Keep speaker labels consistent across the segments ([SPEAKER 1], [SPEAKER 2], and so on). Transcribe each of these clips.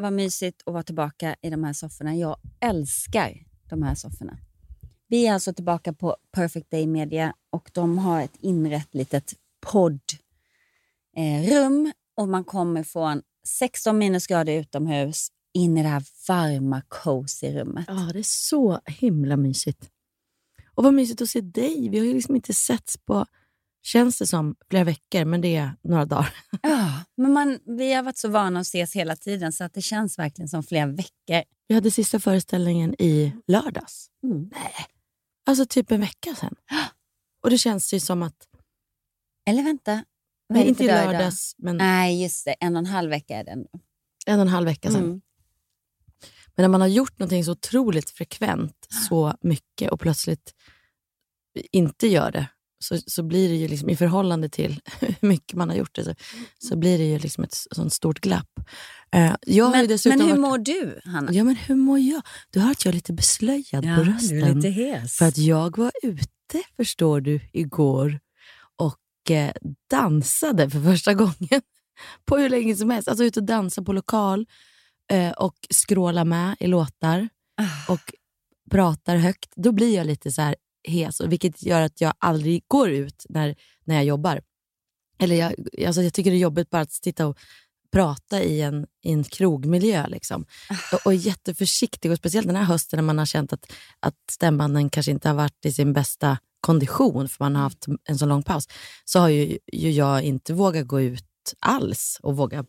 [SPEAKER 1] Vad mysigt att vara tillbaka i de här sofforna. Jag älskar de här sofforna. Vi är alltså tillbaka på Perfect Day Media och de har ett inrett litet poddrum eh, och man kommer från 16 minusgrader utomhus in i det här varma, cozy rummet.
[SPEAKER 2] Ja, det är så himla mysigt. Och vad mysigt att se dig. Vi har ju liksom inte setts på, känns det som, flera veckor, men det är några dagar.
[SPEAKER 1] Ja, men man, vi har varit så vana att ses hela tiden så att det känns verkligen som flera veckor.
[SPEAKER 2] Vi hade sista föreställningen i lördags.
[SPEAKER 1] Mm.
[SPEAKER 2] Nej. Alltså typ en vecka sedan. Och det känns ju som att,
[SPEAKER 1] Eller vänta,
[SPEAKER 2] nej, inte i lördags, men
[SPEAKER 1] Nej, just det. En och en halv vecka är det ändå.
[SPEAKER 2] en och en halv vecka sedan.
[SPEAKER 1] Mm.
[SPEAKER 2] Men när man har gjort någonting så otroligt frekvent, så mycket och plötsligt inte gör det, så, så blir det ju liksom, i förhållande till hur mycket man har gjort det, så, så blir det ju liksom ett sånt stort glapp. Ju
[SPEAKER 1] Men, men hur
[SPEAKER 2] varit,
[SPEAKER 1] mår du, Hanna?
[SPEAKER 2] Ja, men hur mår jag? Du hör att jag är lite beslöjad på rösten.
[SPEAKER 1] hes.
[SPEAKER 2] För att jag var ute, förstår du, igår och eh, dansade för första gången på hur länge som helst. Alltså ute och dansa på lokal eh, och skråla med i låtar
[SPEAKER 1] Ah.
[SPEAKER 2] och pratar högt. Då blir jag lite så här hes, och vilket gör att jag aldrig går ut när, när jag jobbar. Eller jag, alltså jag tycker det är jobbigt bara att sitta och prata i en, i en krogmiljö. Liksom. Och, och är jätteförsiktig, och speciellt den här hösten när man har känt att, att stämbanden kanske inte har varit i sin bästa kondition för man har haft en så lång paus, så har ju, ju jag inte vågat gå ut alls och våga eh,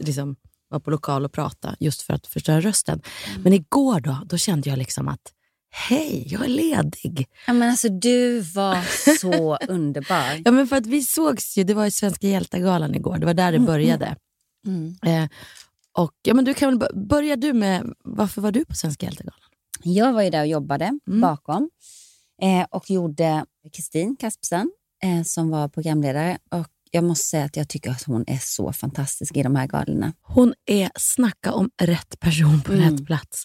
[SPEAKER 2] liksom, vara på lokal och prata just för att förstöra rösten. Men igår då, då kände jag liksom att hej, jag är ledig.
[SPEAKER 1] Ja, men alltså, du var så underbar.
[SPEAKER 2] Ja, men för att vi sågs ju, det var i Svenska hjältargalan igår, det var där det började.
[SPEAKER 1] Mm.
[SPEAKER 2] Eh, och, ja, men du kan väl bör- börja du med, varför var du på Svenska hjältargalan?
[SPEAKER 1] Jag var ju där och jobbade
[SPEAKER 2] Mm.
[SPEAKER 1] bakom eh, och gjorde Kristin Kaspersen eh, som var programledare. Och jag måste säga att jag tycker att hon är så fantastisk i de här galorna.
[SPEAKER 2] Hon är, snacka om rätt person på
[SPEAKER 1] Mm.
[SPEAKER 2] rätt plats.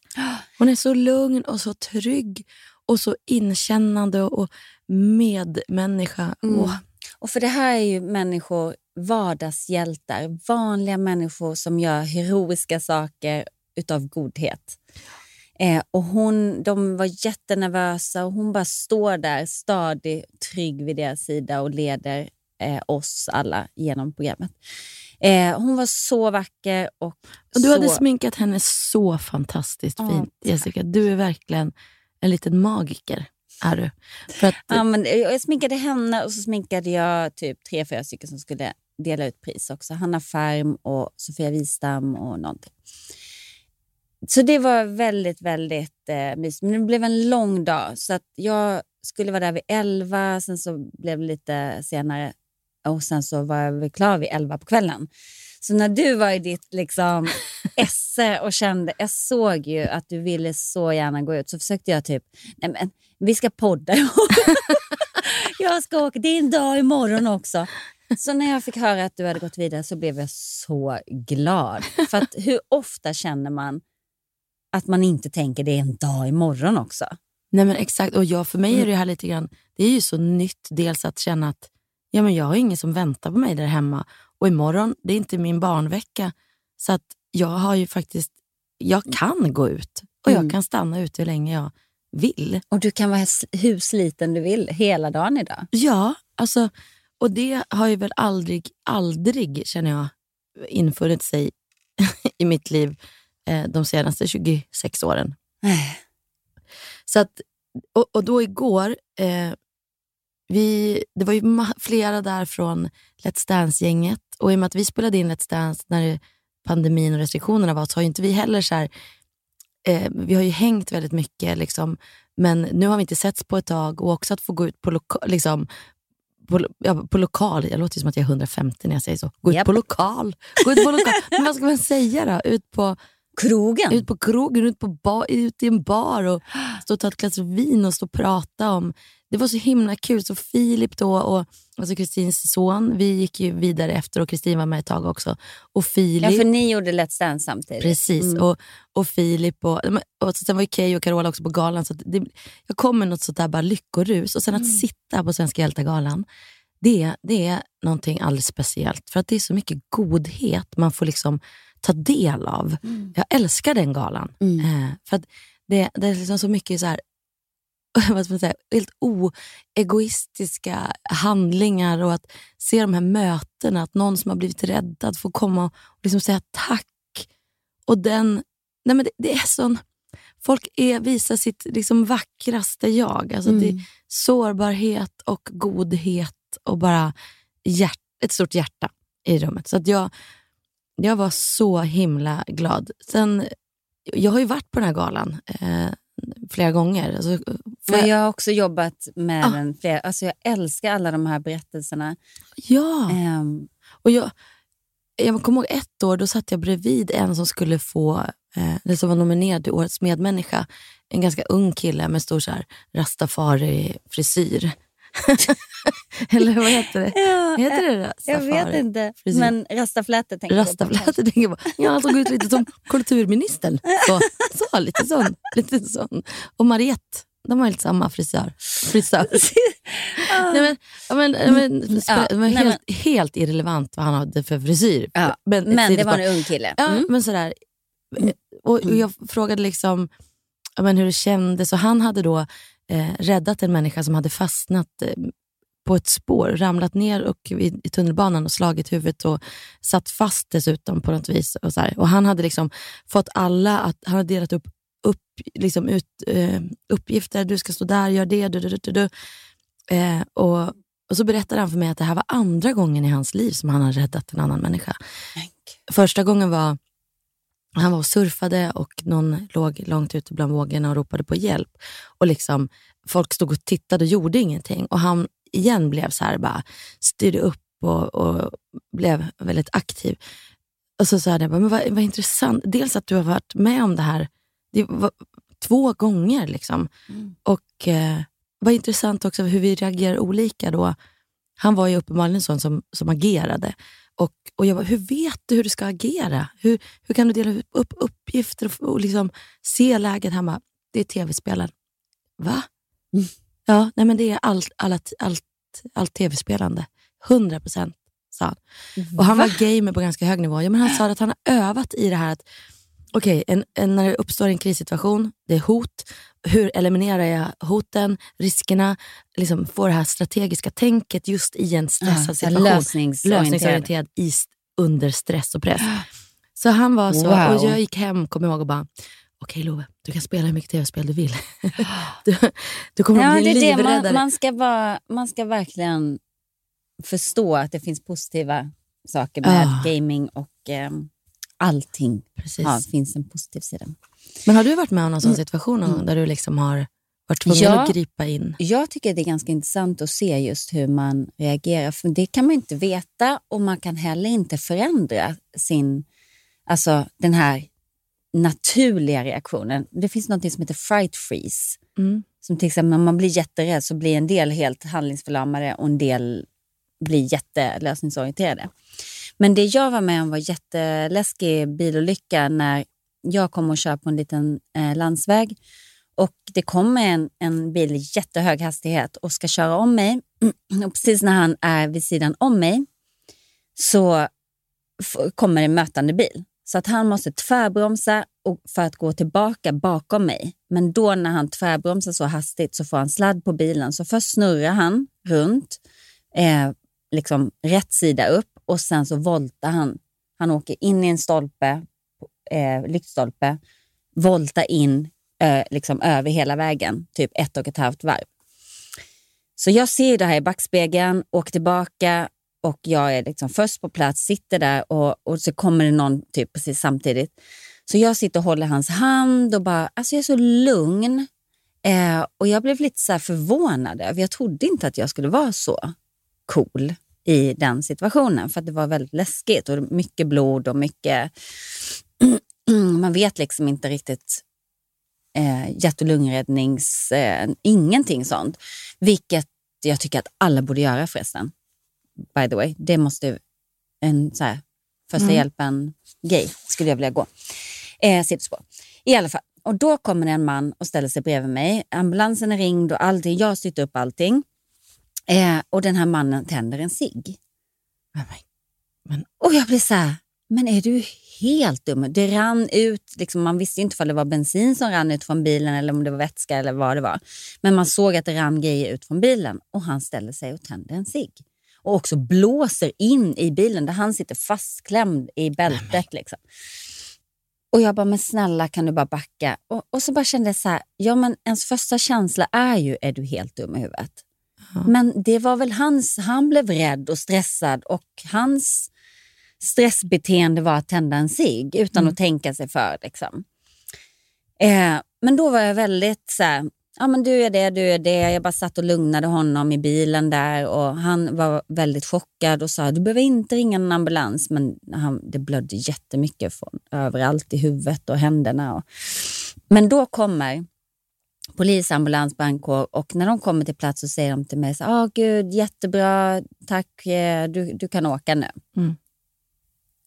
[SPEAKER 2] Hon är så lugn och så trygg och så inkännande och medmänniska.
[SPEAKER 1] Mm.
[SPEAKER 2] Åh,
[SPEAKER 1] Och för det här är ju människor, vardagshjältar, vanliga människor som gör heroiska saker utav godhet. Eh, och hon, de var jättenervösa och hon bara står där stadig, trygg vid deras sida och leder eh, oss alla genom programmet. Eh, hon var så vacker och,
[SPEAKER 2] och du
[SPEAKER 1] så...
[SPEAKER 2] hade sminkat henne så fantastiskt
[SPEAKER 1] Ja,
[SPEAKER 2] fint, Jessica. Du är verkligen en liten magiker. Är du. För att,
[SPEAKER 1] Ja, men jag sminkade henne och så sminkade jag typ tre, fyra stycken som skulle dela ut pris också. Hanna Färm och Sofia Wistam och någonting. Så det var väldigt, väldigt eh, mysigt. Men det blev en lång dag. Så att jag skulle vara där vid elva, sen så blev det lite senare och sen så var jag klar vid elva på kvällen. Så när du var i ditt liksom, esse och kände, jag såg ju att du ville så gärna gå ut, så försökte jag typ, nej men vi ska podda jag ska åka, det är en dag imorgon också. Så när jag fick höra att du hade gått vidare så blev jag så glad. För att hur ofta känner man att man inte tänker det är en dag imorgon också?
[SPEAKER 2] nej men exakt, och jag, för mig är det här lite grann, det är ju så nytt dels att känna att ja, men jag har ingen som väntar på mig där hemma. Och imorgon, det är inte min barnvecka. Så att jag har ju faktiskt, jag kan gå ut och jag
[SPEAKER 1] Mm.
[SPEAKER 2] kan stanna ute hur länge jag vill.
[SPEAKER 1] Och du kan vara hur sliten du vill hela dagen idag.
[SPEAKER 2] Ja, alltså, och det har ju väl aldrig, aldrig känner jag infunnit sig i mitt liv eh, de senaste 26 åren. Så att, och, och då igår, eh, vi, det var ju flera där från Let's Dance-gänget och i och med att vi spelade in Let's Dance när pandemin och restriktionerna var så har ju inte vi heller så här, eh, vi har ju hängt väldigt mycket liksom, men nu har vi inte setts på ett tag och också att få gå ut på, loka, liksom, på, ja, på lokal, jag låter som att jag är 150 när jag säger så. Gå ut
[SPEAKER 1] Japp.
[SPEAKER 2] på lokal. Gå ut på lokal. Men vad ska man säga då? Ut på,
[SPEAKER 1] Krogen.
[SPEAKER 2] ut på krogen, ut, på bar, ut i en bar och stå och ta ett glas vin och stå och prata om... Det var så himla kul. Så Filip då, och alltså Kristins son, vi gick ju vidare efter och Kristin var med ett tag också. Och Filip.
[SPEAKER 1] Ja, för ni gjorde Let's Dance samtidigt.
[SPEAKER 2] Precis,
[SPEAKER 1] Mm.
[SPEAKER 2] och, och Filip och, och sen var ju Key och Carola också på galan. Så det, jag kom med något sånt där bara lyckorus. Och sen att sitta på Svenska hjältar-galan, det, det är någonting alldeles speciellt. För att det är så mycket godhet man får liksom ta del av. Jag älskar den galan.
[SPEAKER 1] Mm.
[SPEAKER 2] Eh, för att det, det är liksom så mycket så här, vad ska man säga, helt oegoistiska handlingar och att se de här mötena, att någon som har blivit räddad får komma och liksom säga tack. Och den, nej men det, det är sån, folk är, visar sitt liksom vackraste jag. Alltså det är sårbarhet och godhet och bara hjärt, ett stort hjärta i rummet. Så att jag, jag var så himla glad. Sen, jag har ju varit på den här galan eh, flera gånger. Alltså,
[SPEAKER 1] Men
[SPEAKER 2] jag-
[SPEAKER 1] har också jobbat med
[SPEAKER 2] Ah.
[SPEAKER 1] den flera... Alltså jag älskar alla de här berättelserna.
[SPEAKER 2] ja.
[SPEAKER 1] Ehm,
[SPEAKER 2] Och jag, jag kommer ihåg ett år, då satt jag bredvid en som skulle få, eh, som var nominerad till Årets medmänniska. En ganska ung kille med stor rastafari-frisyr. eller vad heter det?
[SPEAKER 1] ja,
[SPEAKER 2] Heter det
[SPEAKER 1] jag vet
[SPEAKER 2] rastafari?
[SPEAKER 1] inte.
[SPEAKER 2] frisyr.
[SPEAKER 1] Men rastaflätor tänker jag på.
[SPEAKER 2] Tänker jag på. Ja, han såg ut lite som kulturministern. Så, så, lite sån. Lite sån. Och Mariette, de har lite samma frisör. frisör. Nej, men, men, men,
[SPEAKER 1] Mm, ja,
[SPEAKER 2] det var
[SPEAKER 1] nej,
[SPEAKER 2] helt, helt irrelevant vad han hade för frisyr.
[SPEAKER 1] Ja,
[SPEAKER 2] Men,
[SPEAKER 1] Men det var en ung kille.
[SPEAKER 2] Ja,
[SPEAKER 1] Mm.
[SPEAKER 2] men sådär. Och, och jag frågade liksom men hur det kändes och han hade då eh, räddat en människa som hade fastnat eh, på ett spår, ramlat ner och i, i tunnelbanan och slagit huvudet och satt fast dessutom på något vis. Och, så här. och Han hade liksom fått alla att, han hade delat upp, upp liksom ut, eh, uppgifter, du ska stå där, gör det, du, du, du, du. Eh, och, och så berättade han för mig att det här var andra gången i hans liv som han har räddat en annan människa. Första gången var han var och surfade och någon låg långt ute bland vågorna och ropade på hjälp. Och liksom, Folk stod och tittade och gjorde ingenting. Och han igen blev så här, bara styrde upp och, och blev väldigt aktiv. Och så sa jag, men vad, vad intressant. Dels att du har varit med om det här det var, två gånger. Liksom. Och eh, vad intressant också hur vi reagerar olika då. Han var ju uppenbarligen en sån som, som agerade. Och, och jag bara, hur vet du hur du ska agera? Hur, hur kan du dela upp uppgifter och, och liksom se läget? Han bara, det är tv-spelaren. Va? Ja, nej men det är allt, allt, allt, allt tv-spelande. 100 procent, sa han. Och han var gamer på ganska hög nivå. Ja, men han sa att han har övat i det här att okej, en, en, när det uppstår en krissituation, det är hot. Hur eliminerar jag hoten, riskerna? Liksom få det här strategiska tänket just i en stressad
[SPEAKER 1] Ja,
[SPEAKER 2] situation.
[SPEAKER 1] lösningsorienterad.
[SPEAKER 2] Lösningsorienterad i, under stress och press. Så han var så,
[SPEAKER 1] Wow.
[SPEAKER 2] och jag gick hem, kom ihåg, och bara Okej Love, du kan spela hur mycket tv-spel du vill. du, du kommer
[SPEAKER 1] Ja,
[SPEAKER 2] att
[SPEAKER 1] det
[SPEAKER 2] bli
[SPEAKER 1] det.
[SPEAKER 2] livräddare.
[SPEAKER 1] Man, man, ska vara, man ska verkligen förstå att det finns positiva saker med
[SPEAKER 2] Ah.
[SPEAKER 1] gaming och eh, allting.
[SPEAKER 2] Precis.
[SPEAKER 1] Ja, finns en positiv sida.
[SPEAKER 2] Men har du varit med om någon sån situation någon gång där du liksom har varit tvungen
[SPEAKER 1] Mm. Ja.
[SPEAKER 2] att gripa in?
[SPEAKER 1] Jag tycker det är ganska intressant att se just hur man reagerar. För Det kan man inte veta och man kan heller inte förändra sin, alltså den här naturliga reaktionen. Det finns något som heter fright freeze.
[SPEAKER 2] Mm.
[SPEAKER 1] Som till exempel om man blir jätterädd så blir en del helt handlingsförlamade och en del blir jättelösningsorienterade. Men det jag var med om var jätteläskig bilolycka när jag kom och köra på en liten eh, landsväg och det kommer en, en bil i jättehög hastighet och ska köra om mig. Och precis när han är vid sidan om mig så kommer en mötande bil. Så att han måste tvärbromsa och för att gå tillbaka bakom mig. Men då när han tvärbromsar så hastigt så får han sladd på bilen. Så först snurrar han runt, eh, liksom rätt sida upp och sen så voltar han. Han åker in i en stolpe, eh, lyktstolpe, volta in eh, liksom över hela vägen, typ ett och ett halvt varv. Så jag ser det här i backspegeln, åker tillbaka och jag är liksom först på plats, sitter där och, och så kommer det någon typ precis samtidigt. Så jag sitter och håller hans hand och bara, alltså jag är så lugn. Eh, och jag blev lite så förvånad jag trodde inte att jag skulle vara så cool i den situationen. För det var väldigt läskigt och mycket blod och mycket... man vet liksom inte riktigt eh, hjärt och lungräddnings... Eh, ingenting sånt. Vilket jag tycker att alla borde göra förresten. By the way. Det måste en så här, första mm. hjälpen-grej skulle jag vilja gå. Eh, sidospår. I alla fall. Och då kommer en man och ställer sig bredvid mig. Ambulansen är ringd och allting. Jag har styrt upp allting. Eh, och den här mannen tänder en cigg. Men... Och jag blir så här, men är du helt dum? Det rann ut, liksom, man visste inte om det var bensin som rann ut från bilen eller om det var vätska eller vad det var. Men man såg att det rann grejer ut från bilen och han ställer sig och tänder en cigg. Och också blåser in i bilen där han sitter fastklämd i bältet. Liksom. Och jag bara, men snälla kan du bara backa? Och, och så bara kände jag så här, ja men ens första känsla är ju, är du helt dum i huvudet? Men det var väl hans, han blev rädd och stressad och hans stressbeteende var att tända en cigg utan mm. att tänka sig för. Liksom. Eh, men då var jag väldigt så här, ja men du är det, du är det. Jag bara satt och lugnade honom i bilen där och han var väldigt chockad och sa du behöver inte ringa en ambulans. Men han, det blödde jättemycket från överallt i huvudet och händerna. Och, men då kommer polis, ambulans, brandkår och när de kommer till plats så säger de till mig så oh, gud, jättebra, tack, eh, du, du kan åka nu. Mm.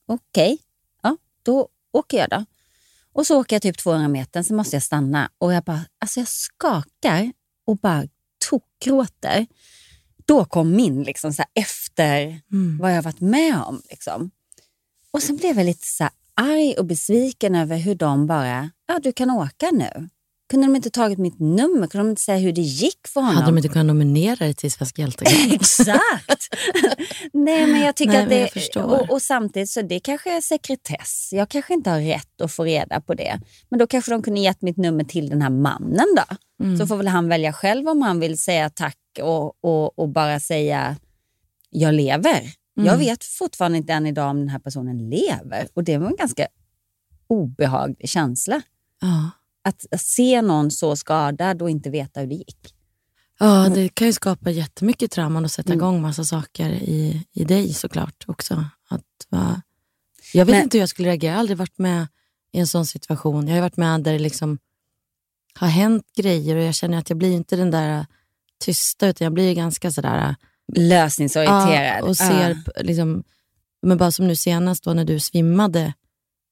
[SPEAKER 1] Okej, okay. ja, då åker jag då. Och så åker jag typ 200 meter, sen måste jag stanna och jag bara, alltså jag skakar och bara tokgråter. Då kom min liksom så efter mm. vad jag varit med om. Liksom. Och sen blev jag lite så arg och besviken över hur de bara, ja du kan åka nu. Kunde de inte tagit mitt nummer? Kunde de inte säga hur det gick för honom?
[SPEAKER 2] Hade de inte kunnat nominera dig till Svensk hjälte?
[SPEAKER 1] Exakt! Nej, men jag tycker Nej, att det... Och, och, samtidigt så det kanske är sekretess. Jag kanske inte har rätt att få reda på det. Men då kanske de kunde gett mitt nummer till den här mannen då. Mm. Så får väl han välja själv om han vill säga tack och, och, och bara säga jag lever. Mm. Jag vet fortfarande inte än idag om den här personen lever. Och det var en ganska obehaglig känsla.
[SPEAKER 2] Ja
[SPEAKER 1] att se någon så skadad och inte veta hur det gick.
[SPEAKER 2] Ja, det kan ju skapa jättemycket trauman och sätta mm. igång massa saker i, i dig såklart också. Att, va, jag vet Men, inte hur jag skulle reagera. Jag har aldrig varit med i en sån situation. Jag har varit med där det liksom har hänt grejer och jag känner att jag blir inte den där tysta utan jag blir ganska sådär...
[SPEAKER 1] Lösningsorienterad.
[SPEAKER 2] Ja, och ser, ah. liksom, men bara som nu senast då när du svimmade.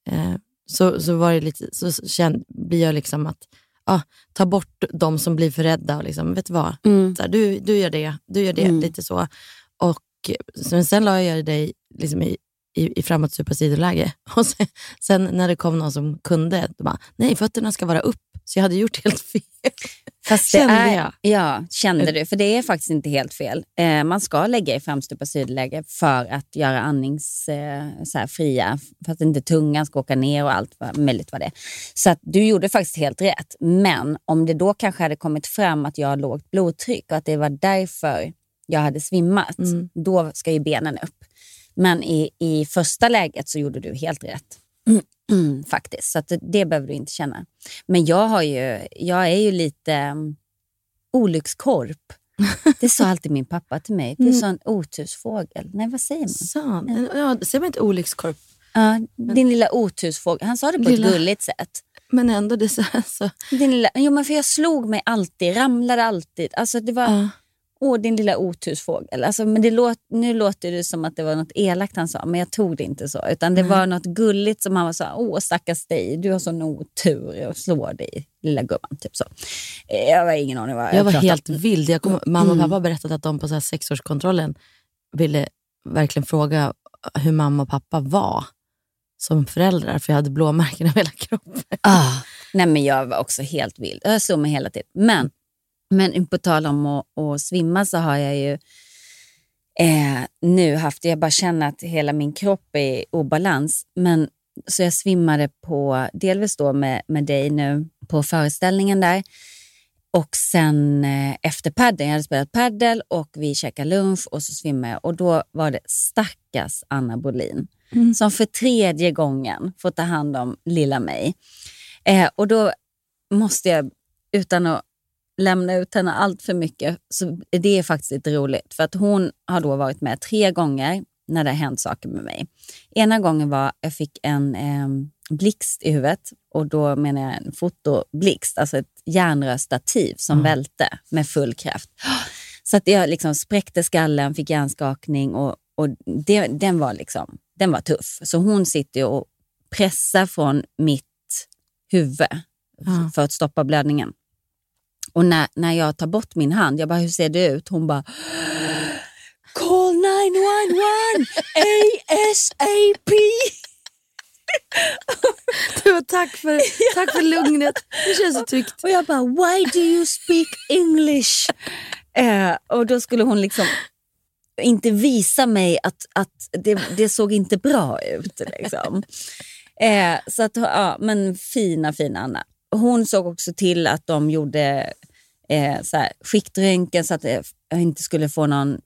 [SPEAKER 2] Eh, så, så, var det lite, så kände, blir jag liksom att ah, ta bort de som blir för rädda. Och liksom, vet du vad? Mm. Så här, du, du gör det, du gör det. Mm. Lite så. Och sen la jag dig liksom i, i, i framåt supersidoläge. Och sen, sen, när det kom någon som kunde, då bara, nej fötterna ska vara upp. Så jag hade gjort helt fel.
[SPEAKER 1] Fast det kände är, jag. Ja, kände du. För det är faktiskt inte helt fel. Eh, man ska lägga i framstupa sidläge för att göra andningsfria, eh, för att inte tungan ska åka ner och allt möjligt vad det är. Så att du gjorde faktiskt helt rätt. Men om det då kanske hade kommit fram att jag har lågt blodtryck och att det var därför jag hade svimmat, mm. då ska ju benen upp. Men i, i första läget så gjorde du helt rätt. Mm, faktiskt, så det, det behöver du inte känna. Men jag, har ju, jag är ju lite um, olyckskorp. Det sa alltid min pappa till mig. Du är mm. en otursfågel. Nej, vad säger man?
[SPEAKER 2] San. Ja, säger man inte olyckskorp?
[SPEAKER 1] Ja, din lilla otursfågel. Han sa det på lilla... ett gulligt sätt.
[SPEAKER 2] Men ändå, det så, så.
[SPEAKER 1] Din lilla, jo, men för jag slog mig alltid, ramlade alltid. Alltså det var... Uh. Åh, din lilla otursfågel. Alltså, men det låt, nu låter det som att det var något elakt han sa, men jag tog det inte så. Utan det mm. var något gulligt som han var så åh stackars dig, du har sån otur och slår dig, lilla gumman. Typ så. Eh, jag har ingen aning vad
[SPEAKER 2] jag Jag var helt vild. Jag kom, mamma och mm. pappa berättade att de på så sexårskontrollen ville verkligen fråga hur mamma och pappa var. som föräldrar för jag hade blåmärken över hela kroppen.
[SPEAKER 1] Ah, nej men jag var också helt vild. Jag slog mig hela tiden. Men, men på tal om att, att svimma så har jag ju eh, nu haft, jag bara känner att hela min kropp är i obalans. Men, så jag svimmade på, delvis då med, med dig nu på föreställningen där. Och sen eh, efter padden, jag hade spelat paddel och vi käkade lunch och så svimmade jag. Och då var det stackars Anna Bolin
[SPEAKER 2] Mm.
[SPEAKER 1] som för tredje gången får ta hand om lilla mig. Eh, och då måste jag, utan att lämna ut henne allt för mycket, så det är faktiskt lite roligt. För att hon har då varit med tre gånger när det har hänt saker med mig. Ena gången var jag fick en eh, blixt i huvudet och då menar jag en fotoblixt, alltså ett järnrörstativ som välte med full kraft. Så att jag liksom spräckte skallen, fick hjärnskakning och, och det, den, var liksom, den var tuff. Så hon sitter och pressar från mitt huvud
[SPEAKER 2] Ja.
[SPEAKER 1] för att stoppa blödningen. Och när, när jag tar bort min hand, jag bara, hur ser det ut? Hon bara, call 911 ASAP.
[SPEAKER 2] Du, tack, för, tack för lugnet. Det känns så tryggt.
[SPEAKER 1] Och jag bara, why do you speak English? Eh, och då skulle hon liksom inte visa mig att, att det, det såg inte bra ut. Liksom. Eh, så att, ja, men fina, fina Anna. Hon såg också till att de gjorde eh, så här, skiktröntgen så att jag inte skulle få någon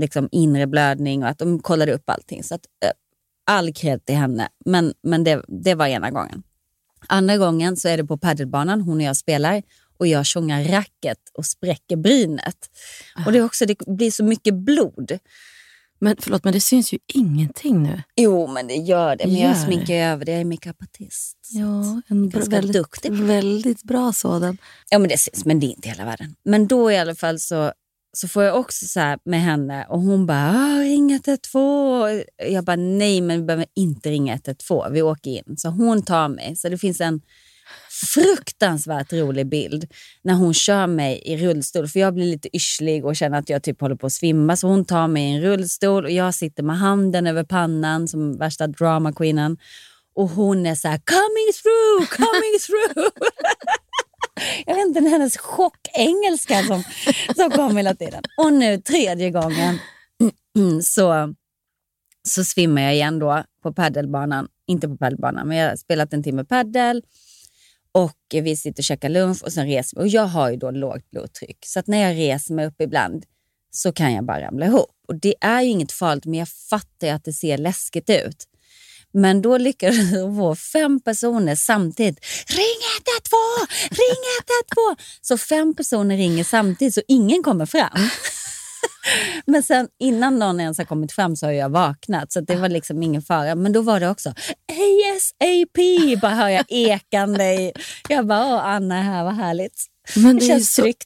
[SPEAKER 1] liksom, inre blödning och att de kollade upp allting. Så att, eh, all cred till henne, men, men det, det var ena gången. Andra gången så är det på padelbanan, hon och jag spelar och jag tjongar racket och spräcker brynet. Och det, är också, det blir så mycket blod.
[SPEAKER 2] Men förlåt, men det syns ju ingenting nu.
[SPEAKER 1] Jo, men det gör det. Men jag
[SPEAKER 2] Gör det?
[SPEAKER 1] sminkar ju över det. Jag är makeupartist.
[SPEAKER 2] Ja, en bra, väldigt,
[SPEAKER 1] duktig.
[SPEAKER 2] väldigt bra sådan.
[SPEAKER 1] Ja, men det syns, men det är inte hela världen. Men då i alla fall så, så får jag också så här med henne och hon bara ah, ring 112. Jag bara nej, men vi behöver inte ringa 112. Vi åker in. Så hon tar mig. Så det finns en fruktansvärt rolig bild när hon kör mig i rullstol. För jag blir lite yrslig och känner att jag typ håller på att svimma. Så hon tar mig i en rullstol och jag sitter med handen över pannan som värsta drama queenen. Och hon är så här, coming through, coming through. Jag vet inte, det är hennes chockengelska som, som kom hela tiden. Och nu tredje gången så, så svimmar jag igen då på paddelbanan. Inte på paddelbanan, men jag har spelat en timme paddel. Och vi sitter och käkar lunch och sen reser vi. Och jag har ju då lågt blodtryck. Så att när jag reser mig upp ibland så kan jag bara ramla ihop. Och det är ju inget farligt, men jag fattar ju att det ser läskigt ut. Men då lyckades vår få fem personer samtidigt. Ring 112! Ring 112! Så fem personer ringer samtidigt så ingen kommer fram. Men sen innan någon ens har kommit fram så har jag vaknat så det var liksom ingen fara. Men då var det också ASAP, bara hör jag ekande. Jag bara, åh Anna är här, vad härligt.
[SPEAKER 2] Men
[SPEAKER 1] Det
[SPEAKER 2] det är
[SPEAKER 1] känns
[SPEAKER 2] så,
[SPEAKER 1] tryggt.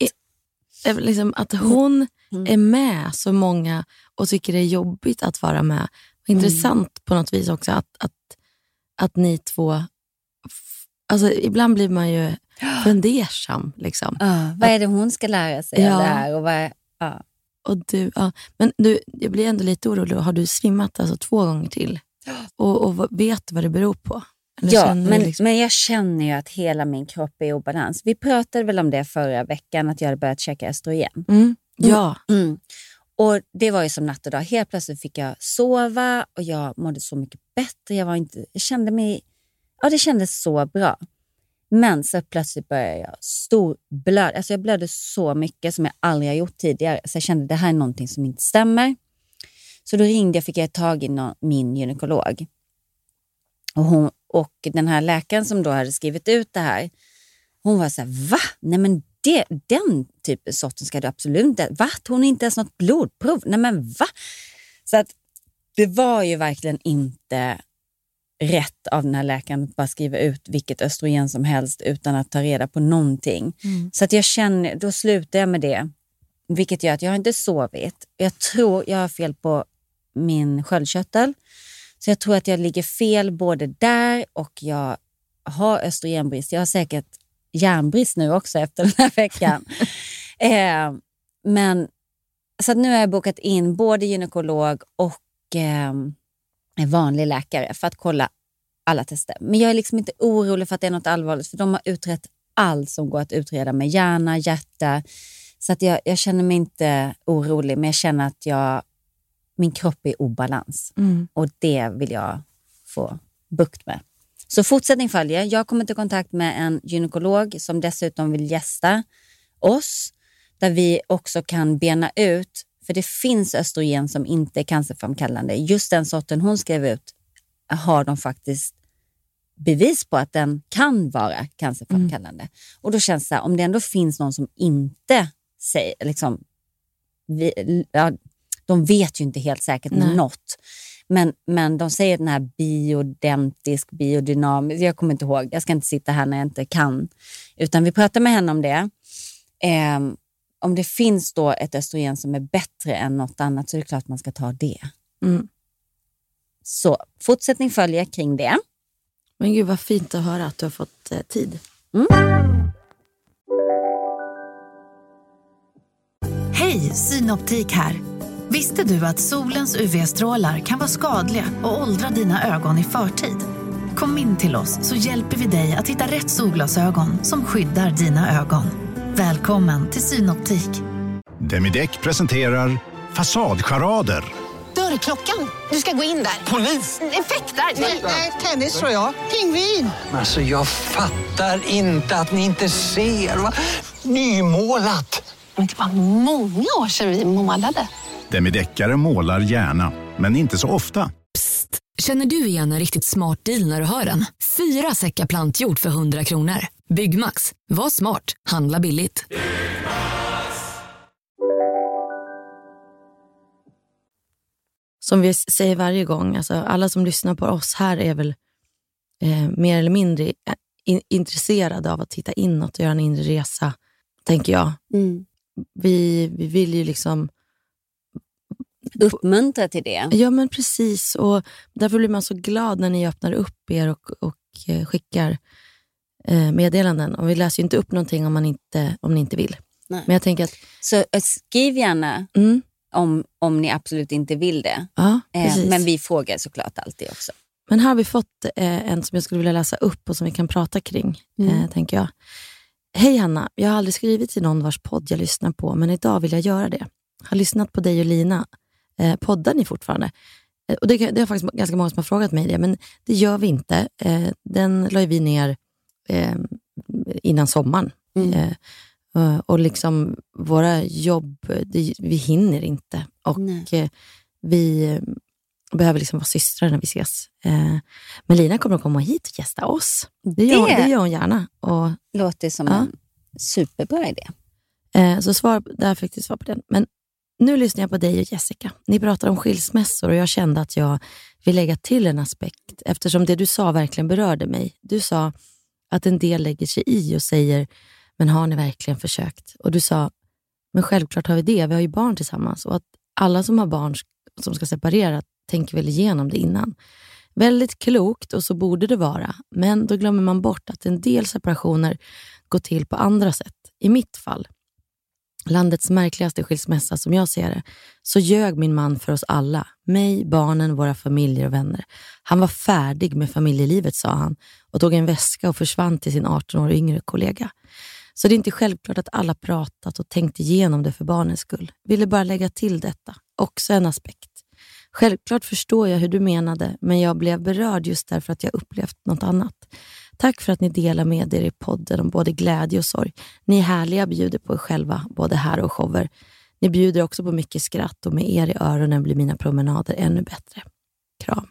[SPEAKER 2] eh, liksom att hon
[SPEAKER 1] Mm.
[SPEAKER 2] är med så många och tycker det är jobbigt att vara med.
[SPEAKER 1] Mm.
[SPEAKER 2] intressant på något vis också att, att, att ni två... Alltså, ibland blir man ju fundersam. Liksom.
[SPEAKER 1] Ja, vad är det hon ska lära sig
[SPEAKER 2] Ja.
[SPEAKER 1] av det här? Och vad är, ja.
[SPEAKER 2] Och du, ja. Men du, jag blir ändå lite orolig. Har du svimmat alltså två gånger till? Och, och vet du vad det beror på? Eller
[SPEAKER 1] Ja, men,
[SPEAKER 2] liksom-
[SPEAKER 1] men jag känner ju att hela min kropp är i obalans. Vi pratade väl om det förra veckan, att jag hade börjat käka östrogen.
[SPEAKER 2] mm. Ja,
[SPEAKER 1] Mm. Och Det var ju som natt och dag. Helt plötsligt fick jag sova och jag mådde så mycket bättre. Jag, var inte, jag kände mig... Ja, det kändes så bra. Men så plötsligt började jag storblöda. Alltså jag blödde så mycket som jag aldrig har gjort tidigare. Så jag kände att det här är någonting som inte stämmer. Så då ringde jag fick jag tag i någon, min gynekolog. Och, hon, och den här läkaren som då hade skrivit ut det här, hon var så här, va? Nej men det, den typen sorten ska du absolut inte... Va? Hon har inte ens något blodprov. Nej men va? Så att det var ju verkligen inte rätt av den här läkaren att bara skriva ut vilket östrogen som helst utan att ta reda på någonting. Så att jag känner, då slutar jag med det. Vilket gör att jag har inte sovit. Jag tror jag har fel på min sköldkörtel. Så jag tror att jag ligger fel både där och jag har östrogenbrist. Jag har säkert järnbrist nu också efter den här veckan. eh, men så nu har jag bokat in både gynekolog och eh, en vanlig läkare för att kolla alla tester. Men jag är liksom inte orolig för att det är något allvarligt, för de har utrett allt som går att utreda med hjärna, hjärta. Så att jag, jag känner mig inte orolig, men jag känner att jag, min kropp är i obalans.
[SPEAKER 2] Mm.
[SPEAKER 1] Och det vill jag få bukt med. Så fortsättning följer. Jag kommer till kontakt med en gynekolog som dessutom vill gästa oss, där vi också kan bena ut, för det finns östrogen som inte är cancerframkallande. Just den sorten hon skrev ut har de faktiskt bevis på att den kan vara cancerframkallande. Och då känns det här, om det ändå finns någon som inte säger, liksom, vi, ja, de vet ju inte helt säkert
[SPEAKER 2] Nej.
[SPEAKER 1] något. Men, men de säger den här biodentisk, biodynamisk, jag kommer inte ihåg, jag ska inte sitta här när jag inte kan. Utan vi pratar med henne om det. Ehm, om det finns då ett östrogen som är bättre än något annat så är det klart att man ska ta det.
[SPEAKER 2] Mm.
[SPEAKER 1] Så fortsättning följer kring det.
[SPEAKER 2] Men gud vad fint att höra att du har fått eh, tid.
[SPEAKER 3] Hej, Synoptik här. Visste du att solens UV-strålar kan vara skadliga och åldra dina ögon i förtid? Kom in till oss så hjälper vi dig att hitta rätt solglasögon som skyddar dina ögon. Välkommen till Synoptik.
[SPEAKER 4] Demideck presenterar Fasadcharader.
[SPEAKER 5] Dörrklockan. Du ska gå in där. Polis? Effektar? Nej, tennis tror jag. Pingvin.
[SPEAKER 6] Alltså jag fattar inte att ni inte ser. Va? Nymålat!
[SPEAKER 5] Men det var många år sedan vi målade.
[SPEAKER 4] Demideckare målar gärna, men inte så ofta.
[SPEAKER 7] Känner du igen en riktigt smart deal när du hör den? Fyra säckar plantjord för 100 kronor. Byggmax. Var smart. Handla billigt.
[SPEAKER 2] Som vi säger varje gång, alltså alla som lyssnar på oss här är väl eh, mer eller mindre eh, in, intresserade av att titta inåt och göra en inre resa, tänker jag. Vi, vi vill ju liksom...
[SPEAKER 1] Uppmuntra till det.
[SPEAKER 2] Ja, men precis. Och därför blir man så glad när ni öppnar upp er och, och eh, skickar eh, meddelanden. Och vi läser ju inte upp någonting om, man inte, om ni inte vill.
[SPEAKER 1] Nej.
[SPEAKER 2] Men jag tänker att...
[SPEAKER 1] Så eh, skriv gärna
[SPEAKER 2] Mm,
[SPEAKER 1] om, om ni absolut inte vill det.
[SPEAKER 2] ja,
[SPEAKER 1] Eh, men vi frågar såklart alltid också.
[SPEAKER 2] Men här har vi fått eh, en som jag skulle vilja läsa upp och som vi kan prata kring, eh, tänker jag. Hej Hanna, jag har aldrig skrivit till någon vars podd jag lyssnar på, men idag vill jag göra det. Har lyssnat på dig och Lina. Eh, poddar ni fortfarande? Eh, och det, det är faktiskt ganska många som har frågat mig det, men det gör vi inte. Eh, den la vi ner eh, innan sommaren. Eh, och- och liksom våra jobb, det, vi hinner inte. Och
[SPEAKER 1] Nej.
[SPEAKER 2] eh, vi eh, behöver liksom vara systrar när vi ses. Eh, men Lina kommer att komma hit och gästa oss. Det gör,
[SPEAKER 1] Det-
[SPEAKER 2] det gör hon gärna. Och,
[SPEAKER 1] Låter som
[SPEAKER 2] Ja.
[SPEAKER 1] en superbra idé.
[SPEAKER 2] eh, så svar, där fick du svar på den. Men nu lyssnar jag på dig och Jessica. Ni pratar om skilsmässor och jag kände att jag vill lägga till en aspekt eftersom det du sa verkligen berörde mig. Du sa att en del lägger sig i och säger, men har ni verkligen försökt? Och du sa, men självklart har vi det, vi har ju barn tillsammans. Och att alla som har barn som ska separera tänker väl igenom det innan. Väldigt klokt och så borde det vara, men då glömmer man bort att en del separationer går till på andra sätt. I mitt fall, landets märkligaste skilsmässa som jag ser det, så ljög min man för oss alla. Mig, barnen, våra familjer och vänner. Han var färdig med familjelivet sa han och tog en väska och försvann till sin 18 år yngre kollega. Så det är inte självklart att alla pratat och tänkt igenom det för barnens skull. Ville bara lägga till detta. Också en aspekt. Självklart förstår jag hur du menade, men jag blev berörd just därför att jag upplevt något annat. Tack för att ni delar med er i podden om både glädje och sorg. Ni är härliga, bjuder på er själva, både här och shower. Ni bjuder också på mycket skratt och med er i öronen blir mina promenader ännu bättre. Kram.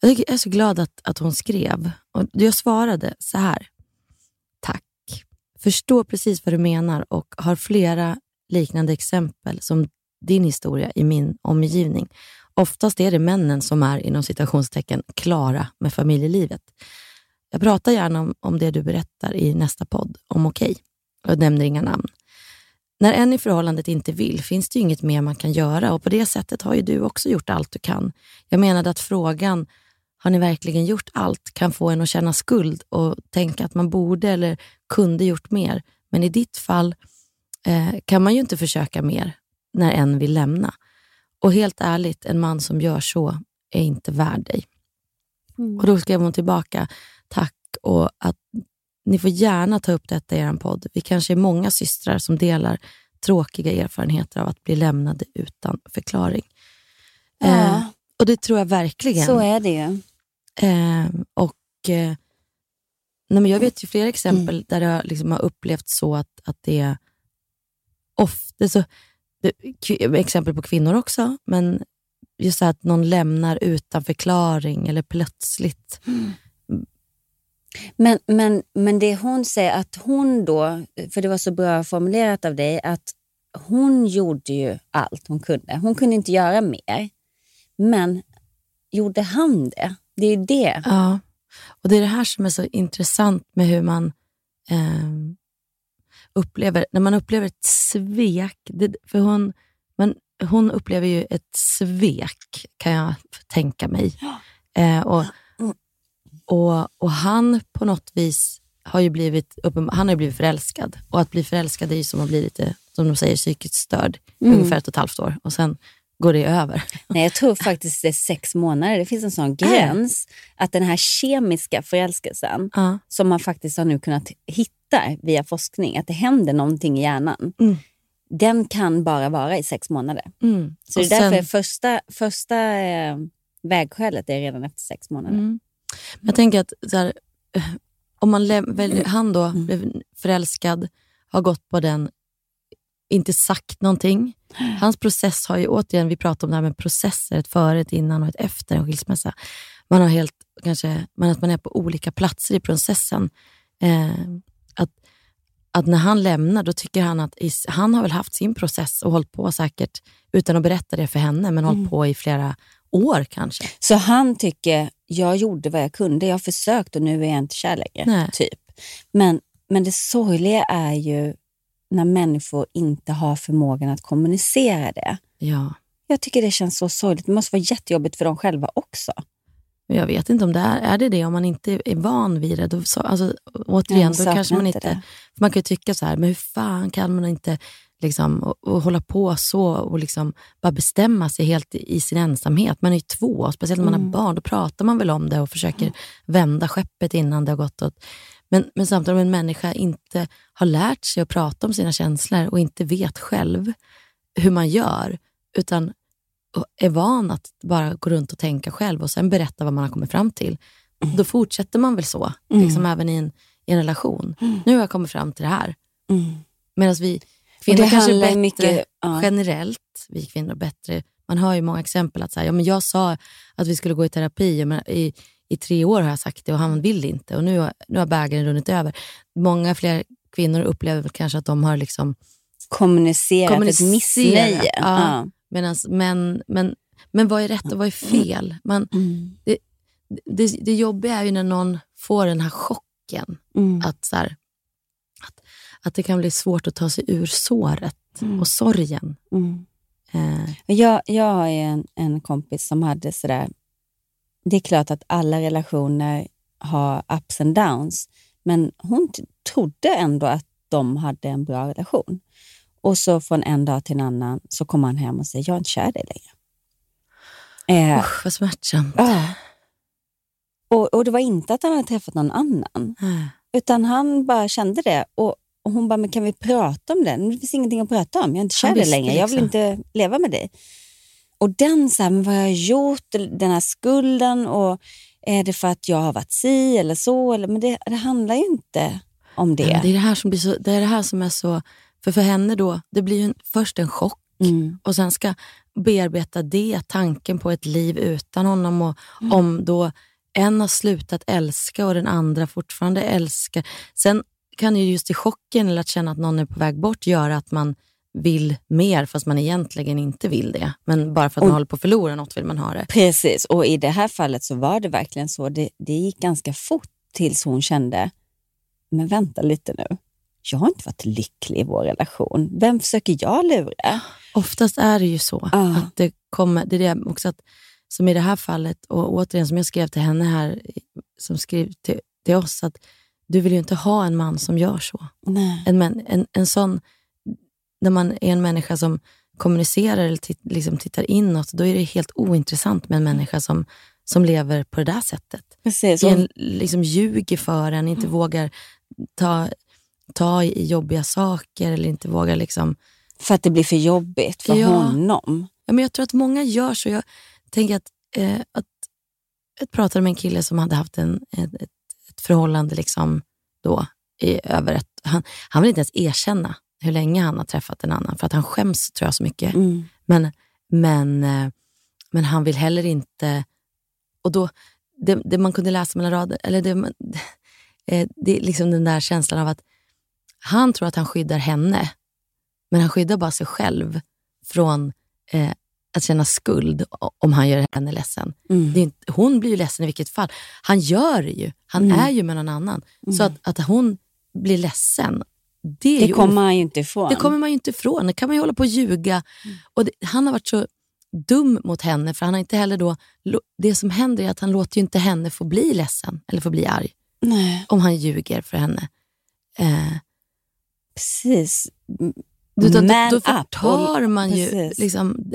[SPEAKER 2] Jag jag är så glad att, att hon skrev. Och jag svarade så här. Förstår precis vad du menar och har flera liknande exempel som din historia i min omgivning. Oftast är det männen som är inom citationstecken klara med familjelivet. Jag pratar gärna om, om det du berättar i nästa podd, om Okej. Jag nämner inga namn. När en i förhållandet inte vill finns det ju inget mer man kan göra och på det sättet har ju du också gjort allt du kan. Jag menade att frågan, har ni verkligen gjort allt, kan få en att känna skuld och tänka att man borde eller kunde gjort mer. Men i ditt fall eh, kan man ju inte försöka mer när en vill lämna. Och helt ärligt, en man som gör så är inte värd dig.
[SPEAKER 1] Mm.
[SPEAKER 2] Och då skrev hon tillbaka, tack och att ni får gärna ta upp detta i er podd. Vi kanske är många systrar som delar tråkiga erfarenheter av att bli lämnade utan förklaring.
[SPEAKER 1] Ja.
[SPEAKER 2] Eh, och det tror jag verkligen.
[SPEAKER 1] Så är det ju.
[SPEAKER 2] Eh, och eh, nej men Jag vet ju flera exempel där det har, liksom har upplevts så att, att det är ofta, så, det, exempel på kvinnor också, men just att någon lämnar utan förklaring eller plötsligt.
[SPEAKER 1] Men, men, men det hon säger att hon då, för det var så bra formulerat av dig, att hon gjorde ju allt hon kunde. Hon kunde inte göra mer. Men gjorde han det? Det är det.
[SPEAKER 2] Ja, och det är det här som är så intressant med hur man eh, upplever, när man upplever ett svek, det, för hon, men hon upplever ju ett svek kan jag tänka mig. Eh, och, och, och han på något vis har ju blivit, han har ju blivit förälskad. Och att bli förälskad är ju som att bli lite, som de säger, psykiskt störd.
[SPEAKER 1] Mm.
[SPEAKER 2] ungefär ett och ett halvt år. Och sen går det över.
[SPEAKER 1] Nej, jag tror faktiskt det är sex månader. Det finns en sån gräns. Att den här kemiska förälskelsen,
[SPEAKER 2] Ja.
[SPEAKER 1] som man faktiskt har nu kunnat hitta via forskning, att det händer någonting i hjärnan.
[SPEAKER 2] Mm.
[SPEAKER 1] Den kan bara vara i sex månader.
[SPEAKER 2] Mm.
[SPEAKER 1] Så det
[SPEAKER 2] Och
[SPEAKER 1] är därför
[SPEAKER 2] sen-
[SPEAKER 1] första, första eh, vägskälet är redan efter sex månader.
[SPEAKER 2] Mm. Jag tänker att här, eh, om man väljer, han då blev förälskad, har gått på den, inte sagt någonting. Hans process har ju, återigen, vi pratar om det här med processer, ett före, ett innan och ett efter en skilsmässa. Man har helt, kanske, man, att man är på olika platser i processen. Eh, att, att när han lämnar, då tycker han att i, han har väl haft sin process och hållit på säkert, utan att berätta det för henne, men hållit på i flera år kanske.
[SPEAKER 1] Så han tycker, jag gjorde vad jag kunde, jag har försökt och nu är jag inte kär längre.
[SPEAKER 2] Nej.
[SPEAKER 1] Typ. Men, men det sorgliga är ju när människor inte har förmågan att kommunicera det.
[SPEAKER 2] Ja.
[SPEAKER 1] Jag tycker det känns så sorgligt. Det måste vara jättejobbigt för dem själva också.
[SPEAKER 2] Jag vet inte om det är, är det det, om man inte är van vid det. Då, så, alltså, återigen,
[SPEAKER 1] Ja,
[SPEAKER 2] då kanske man
[SPEAKER 1] inte det.
[SPEAKER 2] Man kan ju tycka så här, men hur fan kan man inte liksom, och, och hålla på så och liksom bara bestämma sig helt i, i sin ensamhet? Man är ju två, speciellt när man
[SPEAKER 1] Mm.
[SPEAKER 2] har barn. Då pratar man väl om det och försöker vända skeppet innan det har gått åt. Men, men samtidigt om en människa inte har lärt sig att prata om sina känslor och inte vet själv hur man gör, utan är van att bara gå runt och tänka själv och sen berätta vad man har kommit fram till, då fortsätter man väl så, liksom även i en, i en relation. Nu har jag kommit fram till det här. Medan vi kvinnor
[SPEAKER 1] det
[SPEAKER 2] kanske är bättre
[SPEAKER 1] mycket- ja.
[SPEAKER 2] generellt, vi kvinnor bättre. Man hör ju många exempel att så här, ja, men jag sa att vi skulle gå i terapi men i, i tre år har jag sagt det och han vill inte och nu, har- nu har bägaren runnit över. Många fler kvinnor upplever kanske att de har liksom
[SPEAKER 1] Kommunicerat ett missnöje.
[SPEAKER 2] Ja.
[SPEAKER 1] Ja.
[SPEAKER 2] Medans, men, men, men vad är rätt och vad är fel? Man,
[SPEAKER 1] Mm.
[SPEAKER 2] det, det, det jobbiga är ju när någon får den här chocken.
[SPEAKER 1] Mm.
[SPEAKER 2] Att, så här, att, att det kan bli svårt att ta sig ur såret
[SPEAKER 1] Mm.
[SPEAKER 2] och sorgen.
[SPEAKER 1] Mm.
[SPEAKER 2] Eh,
[SPEAKER 1] Jag, jag har en, en kompis som hade sådär... Det är klart att alla relationer har ups and downs, men hon trodde ändå att de hade en bra relation. Och så från en dag till en annan så kommer han hem och säger, jag är inte kär i dig längre. Eh,
[SPEAKER 2] usch, vad smärtsamt.
[SPEAKER 1] ja. och, och det var inte att han hade träffat någon annan,
[SPEAKER 2] Eh,
[SPEAKER 1] utan han bara kände det. Och, och hon bara, men kan vi prata om det? Men Det finns ingenting att prata om. Jag är inte kär i dig längre. Jag vill
[SPEAKER 2] liksom.
[SPEAKER 1] inte leva med dig. Och den, så här, men vad har jag gjort? Den här skulden. Och är det för att jag har varit si eller så? Eller, men det, det handlar ju inte om det.
[SPEAKER 2] Ja, det, är det, här som blir så, det är det här som är så... För för henne då, det blir en, först en chock
[SPEAKER 1] Mm.
[SPEAKER 2] och sen ska bearbeta det, tanken på ett liv utan honom. Och
[SPEAKER 1] Mm.
[SPEAKER 2] Om då en har slutat älska och den andra fortfarande älskar. Sen kan ju just i chocken eller att känna att någon är på väg bort göra att man vill mer fast man egentligen inte vill det. Men bara för att man
[SPEAKER 1] Och-
[SPEAKER 2] håller på att förlora något vill man ha det.
[SPEAKER 1] Precis, och i det här fallet så var det verkligen så. Det, det gick ganska fort tills hon kände, men vänta lite nu. Jag har inte varit lycklig i vår relation. Vem försöker jag lura?
[SPEAKER 2] Oftast är det ju så.
[SPEAKER 1] Ja.
[SPEAKER 2] Att det, kommer, det är det också att, som i det här fallet, och återigen som jag skrev till henne här, som skrev till, till oss, att du vill ju inte ha en man som gör så.
[SPEAKER 1] Nej.
[SPEAKER 2] En, män, en, en sån, när man är en människa som kommunicerar eller tit, liksom tittar inåt, då är det helt ointressant med en människa som som lever på det där sättet.
[SPEAKER 1] Precis.
[SPEAKER 2] En, liksom ljuger för en, inte vågar ta, ta i jobbiga saker eller inte vågar liksom...
[SPEAKER 1] För att det blir för jobbigt för
[SPEAKER 2] Ja.
[SPEAKER 1] honom.
[SPEAKER 2] Ja, men jag tror att många gör så. Jag tänker att, eh, att jag pratade med en kille som hade haft en, ett, ett, ett förhållande liksom då, i över ett... Han, han vill inte ens erkänna hur länge han har träffat en annan, för att han skäms tror jag så mycket.
[SPEAKER 1] Mm.
[SPEAKER 2] Men, men, eh, men han vill heller inte... Och då, det, det man kunde läsa mellan rader, eller det, eh, det är liksom den där känslan av att han tror att han skyddar henne, men han skyddar bara sig själv från eh, att känna skuld om han gör henne ledsen.
[SPEAKER 1] Mm.
[SPEAKER 2] Det är inte, hon blir ju ledsen i vilket fall. Han gör det ju. Han
[SPEAKER 1] Mm.
[SPEAKER 2] är ju med någon annan. Så att, att hon blir ledsen, det
[SPEAKER 1] Det kommer han ju inte ifrån.
[SPEAKER 2] det kommer man ju inte ifrån. Det kan man ju hålla på och ljuga. Och det, han har varit så dum mot henne, för han har inte heller då... Det som händer är att han låter ju inte henne få bli ledsen eller få bli arg
[SPEAKER 1] Nej,
[SPEAKER 2] om han ljuger för henne. Eh,
[SPEAKER 1] precis.
[SPEAKER 2] då, då,
[SPEAKER 1] Man
[SPEAKER 2] då
[SPEAKER 1] up.
[SPEAKER 2] förtar man ju...
[SPEAKER 1] Precis.
[SPEAKER 2] Liksom,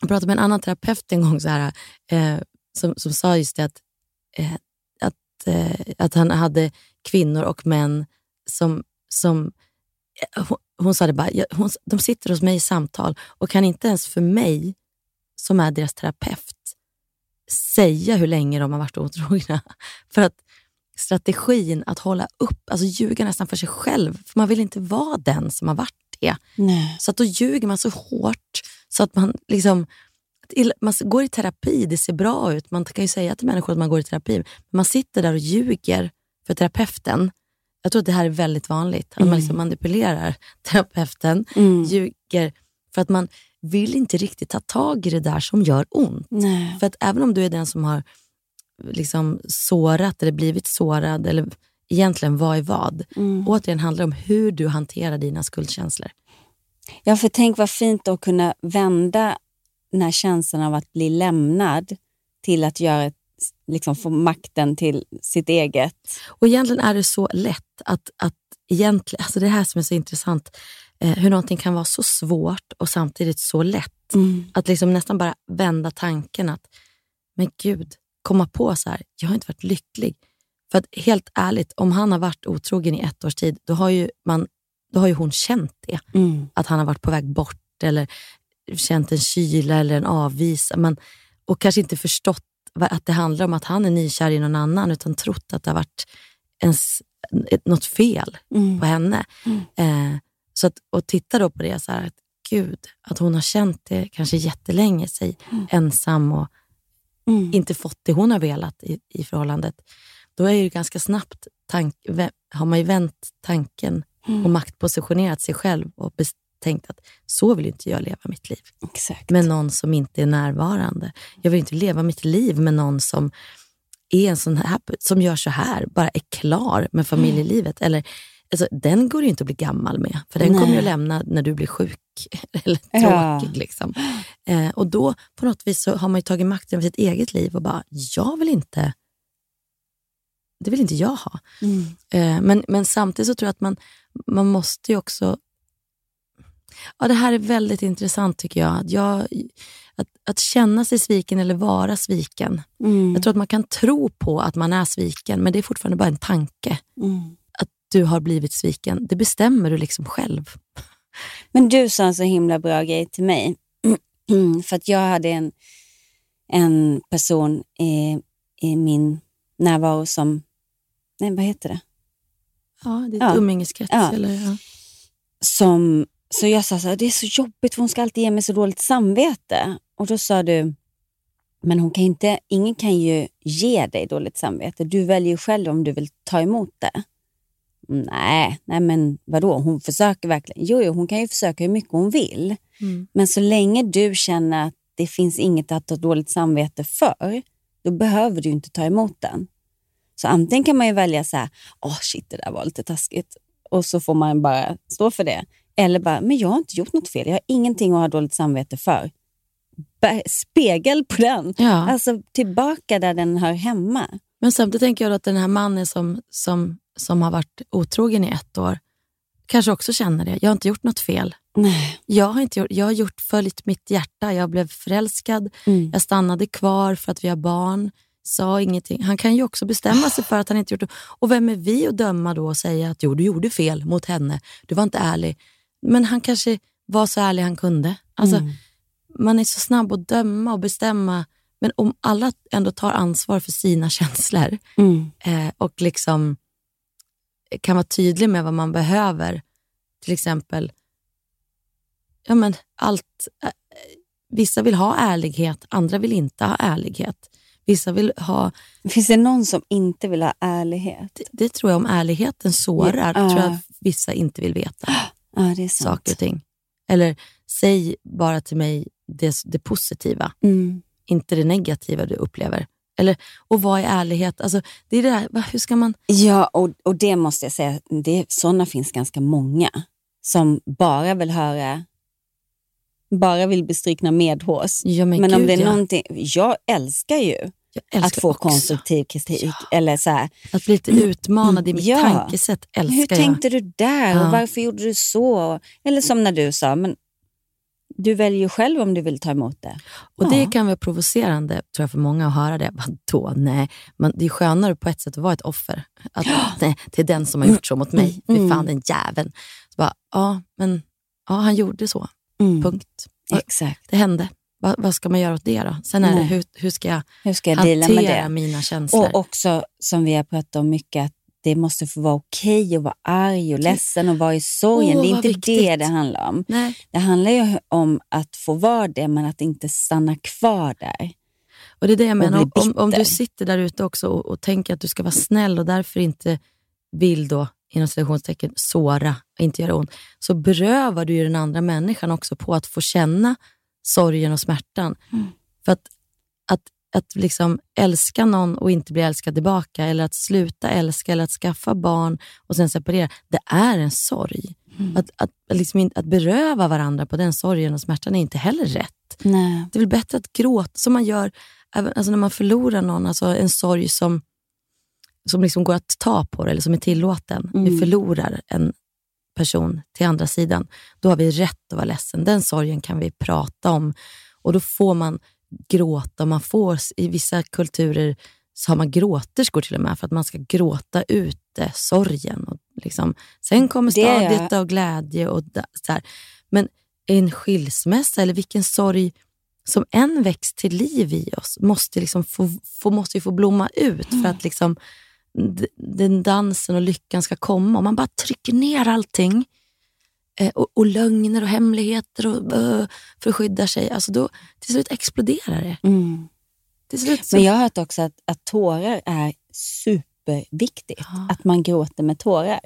[SPEAKER 2] jag pratade med en annan terapeut en gång så här, eh, som, som sa just det att, eh, att, eh, att han hade kvinnor och män som... som eh, hon, hon sa det bara, jag, hon, de sitter hos mig i samtal och kan inte ens för mig, som är deras terapeut, säga hur länge de har varit otrogna. För att strategin att hålla upp, alltså ljuga nästan för sig själv, för man vill inte vara den som har varit det.
[SPEAKER 1] Nej.
[SPEAKER 2] Så att då ljuger man så hårt så att man liksom man går i terapi, det ser bra ut. Man kan ju säga till människor att man går i terapi, men man sitter där och ljuger för terapeuten. Jag tror att det här är väldigt vanligt, att man liksom manipulerar terapeuten,
[SPEAKER 1] Mm.
[SPEAKER 2] ljuger för att man vill inte riktigt ta tag i det där som gör ont.
[SPEAKER 1] Nej.
[SPEAKER 2] För att även om du är den som har liksom sårat eller blivit sårad, eller egentligen vad är vad,
[SPEAKER 1] Mm.
[SPEAKER 2] återigen handlar det om hur du hanterar dina skuldkänslor.
[SPEAKER 1] Ja, för tänk vad fint att kunna vända den här känslan av att bli lämnad till att göra ett, liksom få makten till sitt eget.
[SPEAKER 2] Och egentligen är det så lätt att, att egentligen, alltså det här som är så intressant, eh, hur någonting kan vara så svårt och samtidigt så lätt. Att liksom nästan bara vända tanken att, men gud, komma på så här, jag har inte varit lycklig. För att helt ärligt, om han har varit otrogen i ett års tid, då har ju, man, då har ju hon känt det.
[SPEAKER 1] Mm.
[SPEAKER 2] Att han har varit på väg bort eller känt en kyla eller en avvis. Man, och kanske inte förstått att det handlar om att han är nykär i någon annan, utan trott att det har varit ens, något fel
[SPEAKER 1] Mm.
[SPEAKER 2] på henne. Eh, så att, och titta då på det så här, att gud, att hon har känt det kanske jättelänge, sig ensam och
[SPEAKER 1] Mm.
[SPEAKER 2] inte fått det hon har velat i, i förhållandet. Då är ju ganska snabbt tank, har man ju vänt tanken
[SPEAKER 1] Mm.
[SPEAKER 2] och maktpositionerat sig själv och tänkt att så vill inte jag leva mitt liv.
[SPEAKER 1] Exakt.
[SPEAKER 2] Med någon som inte är närvarande. Jag vill inte leva mitt liv med någon som är en sån här, som gör så här, bara är klar med familjelivet. Eller, alltså, den går ju inte att bli gammal med, för den
[SPEAKER 1] Nej.
[SPEAKER 2] kommer ju att lämna när du blir sjuk eller
[SPEAKER 1] Ja.
[SPEAKER 2] tråkig. Liksom. Eh, och då på något vis så har man ju tagit makten över sitt eget liv och bara, jag vill inte, det vill inte jag ha.
[SPEAKER 1] Mm.
[SPEAKER 2] Eh, men, men samtidigt så tror jag att man, man måste ju också... Ja, det här är väldigt intressant tycker jag. Att, jag att, att känna sig sviken eller vara sviken.
[SPEAKER 1] Mm.
[SPEAKER 2] Jag tror att man kan tro på att man är sviken, men det är fortfarande bara en tanke.
[SPEAKER 1] Mm.
[SPEAKER 2] Att du har blivit sviken, det bestämmer du liksom själv.
[SPEAKER 1] Men du sa en så himla bra grej till mig. För att jag hade en, en person i, i min närvaro som... Nej, vad heter det?
[SPEAKER 2] Ja, det är
[SPEAKER 1] Ja.
[SPEAKER 2] umgängeskrets.
[SPEAKER 1] Ja.
[SPEAKER 2] Eller, ja.
[SPEAKER 1] som, så jag sa så här, det är så jobbigt för hon ska alltid ge mig så dåligt samvete. Och då sa du, men hon kan inte, ingen kan ju ge dig dåligt samvete. Du väljer själv om du vill ta emot det. Nej, nej men vadå, hon försöker verkligen. Jo, jo, hon kan ju försöka hur mycket hon vill.
[SPEAKER 2] Mm.
[SPEAKER 1] Men så länge du känner att det finns inget att ha dåligt samvete för, då behöver du inte ta emot den. Så antingen kan man ju välja så här, åh shit det där var lite taskigt. Och så får man bara stå för det. Eller bara, men jag har inte gjort något fel. Jag har ingenting att ha dåligt samvete för. Spegel på den.
[SPEAKER 2] Ja.
[SPEAKER 1] Alltså tillbaka där den hör hemma.
[SPEAKER 2] Men samtidigt tänker jag att den här mannen som, som, som har varit otrogen i ett år kanske också känner det. Jag har inte gjort något fel.
[SPEAKER 1] Nej.
[SPEAKER 2] Jag har, inte gjort, jag har gjort följt mitt hjärta. Jag blev förälskad.
[SPEAKER 1] Mm.
[SPEAKER 2] Jag stannade kvar för att vi har barn. Sa ingenting. Han kan ju också bestämma sig för att han inte gjort det. Och vem är vi att döma då och säga att jo, du gjorde fel mot henne. Du var inte ärlig. Men han kanske var så ärlig han kunde. Alltså,
[SPEAKER 1] Mm.
[SPEAKER 2] Man är så snabb att döma och bestämma. Men om alla ändå tar ansvar för sina känslor
[SPEAKER 1] Mm.
[SPEAKER 2] eh, och liksom kan vara tydlig med vad man behöver. Till exempel, ja men allt. Eh, vissa vill ha ärlighet, andra vill inte ha ärlighet. Vissa vill ha,
[SPEAKER 1] Finns det någon som inte vill ha ärlighet?
[SPEAKER 2] det, det tror jag om ärligheten sårar,
[SPEAKER 1] Ja.
[SPEAKER 2] tror jag att vissa inte vill veta
[SPEAKER 1] Ja, det är sant.
[SPEAKER 2] saker och ting. Eller säg bara till mig det, det positiva,
[SPEAKER 1] Mm.
[SPEAKER 2] inte det negativa du upplever. Eller, och vad är ärlighet? Alltså, det är det där, hur ska man...
[SPEAKER 1] Ja, och, och det måste jag säga, det, sådana finns ganska många som bara vill höra, bara vill bli strykna medhårs.
[SPEAKER 2] Ja, men
[SPEAKER 1] Men om
[SPEAKER 2] gud,
[SPEAKER 1] det är
[SPEAKER 2] ja.
[SPEAKER 1] någonting, jag älskar ju att få
[SPEAKER 2] också.
[SPEAKER 1] konstruktiv kritik. Eller så här,
[SPEAKER 2] Att bli lite utmanad i mitt
[SPEAKER 1] Ja.
[SPEAKER 2] tankesätt älskar
[SPEAKER 1] hur
[SPEAKER 2] jag.
[SPEAKER 1] tänkte du där
[SPEAKER 2] Ja.
[SPEAKER 1] och varför gjorde du så? Eller som när du sa, men du väljer ju själv om du vill ta emot det.
[SPEAKER 2] Och Det
[SPEAKER 1] Ja.
[SPEAKER 2] kan vara provocerande tror jag, för många att höra det. Vadå? Nej. Men det är skönare på ett sätt att vara ett offer. Att, nej, det är den som har gjort så mot mig. Fy
[SPEAKER 1] Mm.
[SPEAKER 2] fan, den jäveln. Så bara, ja, men ja, han gjorde så.
[SPEAKER 1] Mm.
[SPEAKER 2] Punkt. Och
[SPEAKER 1] Exakt.
[SPEAKER 2] Det hände. Va, vad ska man göra åt det då? Sen är det,
[SPEAKER 1] Nej.
[SPEAKER 2] hur, hur ska jag
[SPEAKER 1] Hur ska jag deala med
[SPEAKER 2] hantera
[SPEAKER 1] det?
[SPEAKER 2] mina känslor?
[SPEAKER 1] Och också, som vi har pratat om mycket, att det måste få vara okej att vara arg och ledsen och vara i sorgen.
[SPEAKER 2] Åh,
[SPEAKER 1] det är
[SPEAKER 2] vad
[SPEAKER 1] inte
[SPEAKER 2] viktigt.
[SPEAKER 1] det det handlar om.
[SPEAKER 2] nej.
[SPEAKER 1] Det handlar ju om att få vara det, men att inte stanna kvar där.
[SPEAKER 2] Och det är det jag menar. Om, om du sitter där ute också och, och tänker att du ska vara snäll och därför inte vill då, inom citationstecken, såra inte göra ont, så berövar du ju den andra människan också på att få känna sorgen och smärtan.
[SPEAKER 1] Mm.
[SPEAKER 2] För att, att, att liksom älska någon och inte bli älskad tillbaka, eller att sluta älska, eller att skaffa barn och sen separera, det är en sorg.
[SPEAKER 1] Mm.
[SPEAKER 2] Att, att, liksom att beröva varandra på den sorgen och smärtan är inte heller rätt.
[SPEAKER 1] Nej.
[SPEAKER 2] Det är väl bättre att gråta, som man gör alltså när man förlorar någon, alltså en sorg som, som liksom går att ta på, eller som är tillåten. Vi
[SPEAKER 1] Mm.
[SPEAKER 2] förlorar en person till andra sidan. Då har vi rätt att vara ledsen. Den sorgen kan vi prata om och då får man gråta. Man får, I vissa kulturer så har man gråterskor till och med för att man ska gråta ut det, sorgen. Och liksom. Sen kommer stadiet och glädje. och så här. Men en skilsmässa eller vilken sorg som än väcks till liv i oss måste, liksom få, få, måste ju få blomma ut för att liksom den dansen och lyckan ska komma. Om man bara trycker ner allting eh, och, och lögner och hemligheter och, uh, för att skydda sig, alltså då, till slut exploderar det.
[SPEAKER 1] Mm.
[SPEAKER 2] Till slut så,
[SPEAKER 1] Men jag har hört också att, att tårar är superviktigt.
[SPEAKER 2] Ja.
[SPEAKER 1] Att man gråter med tårar.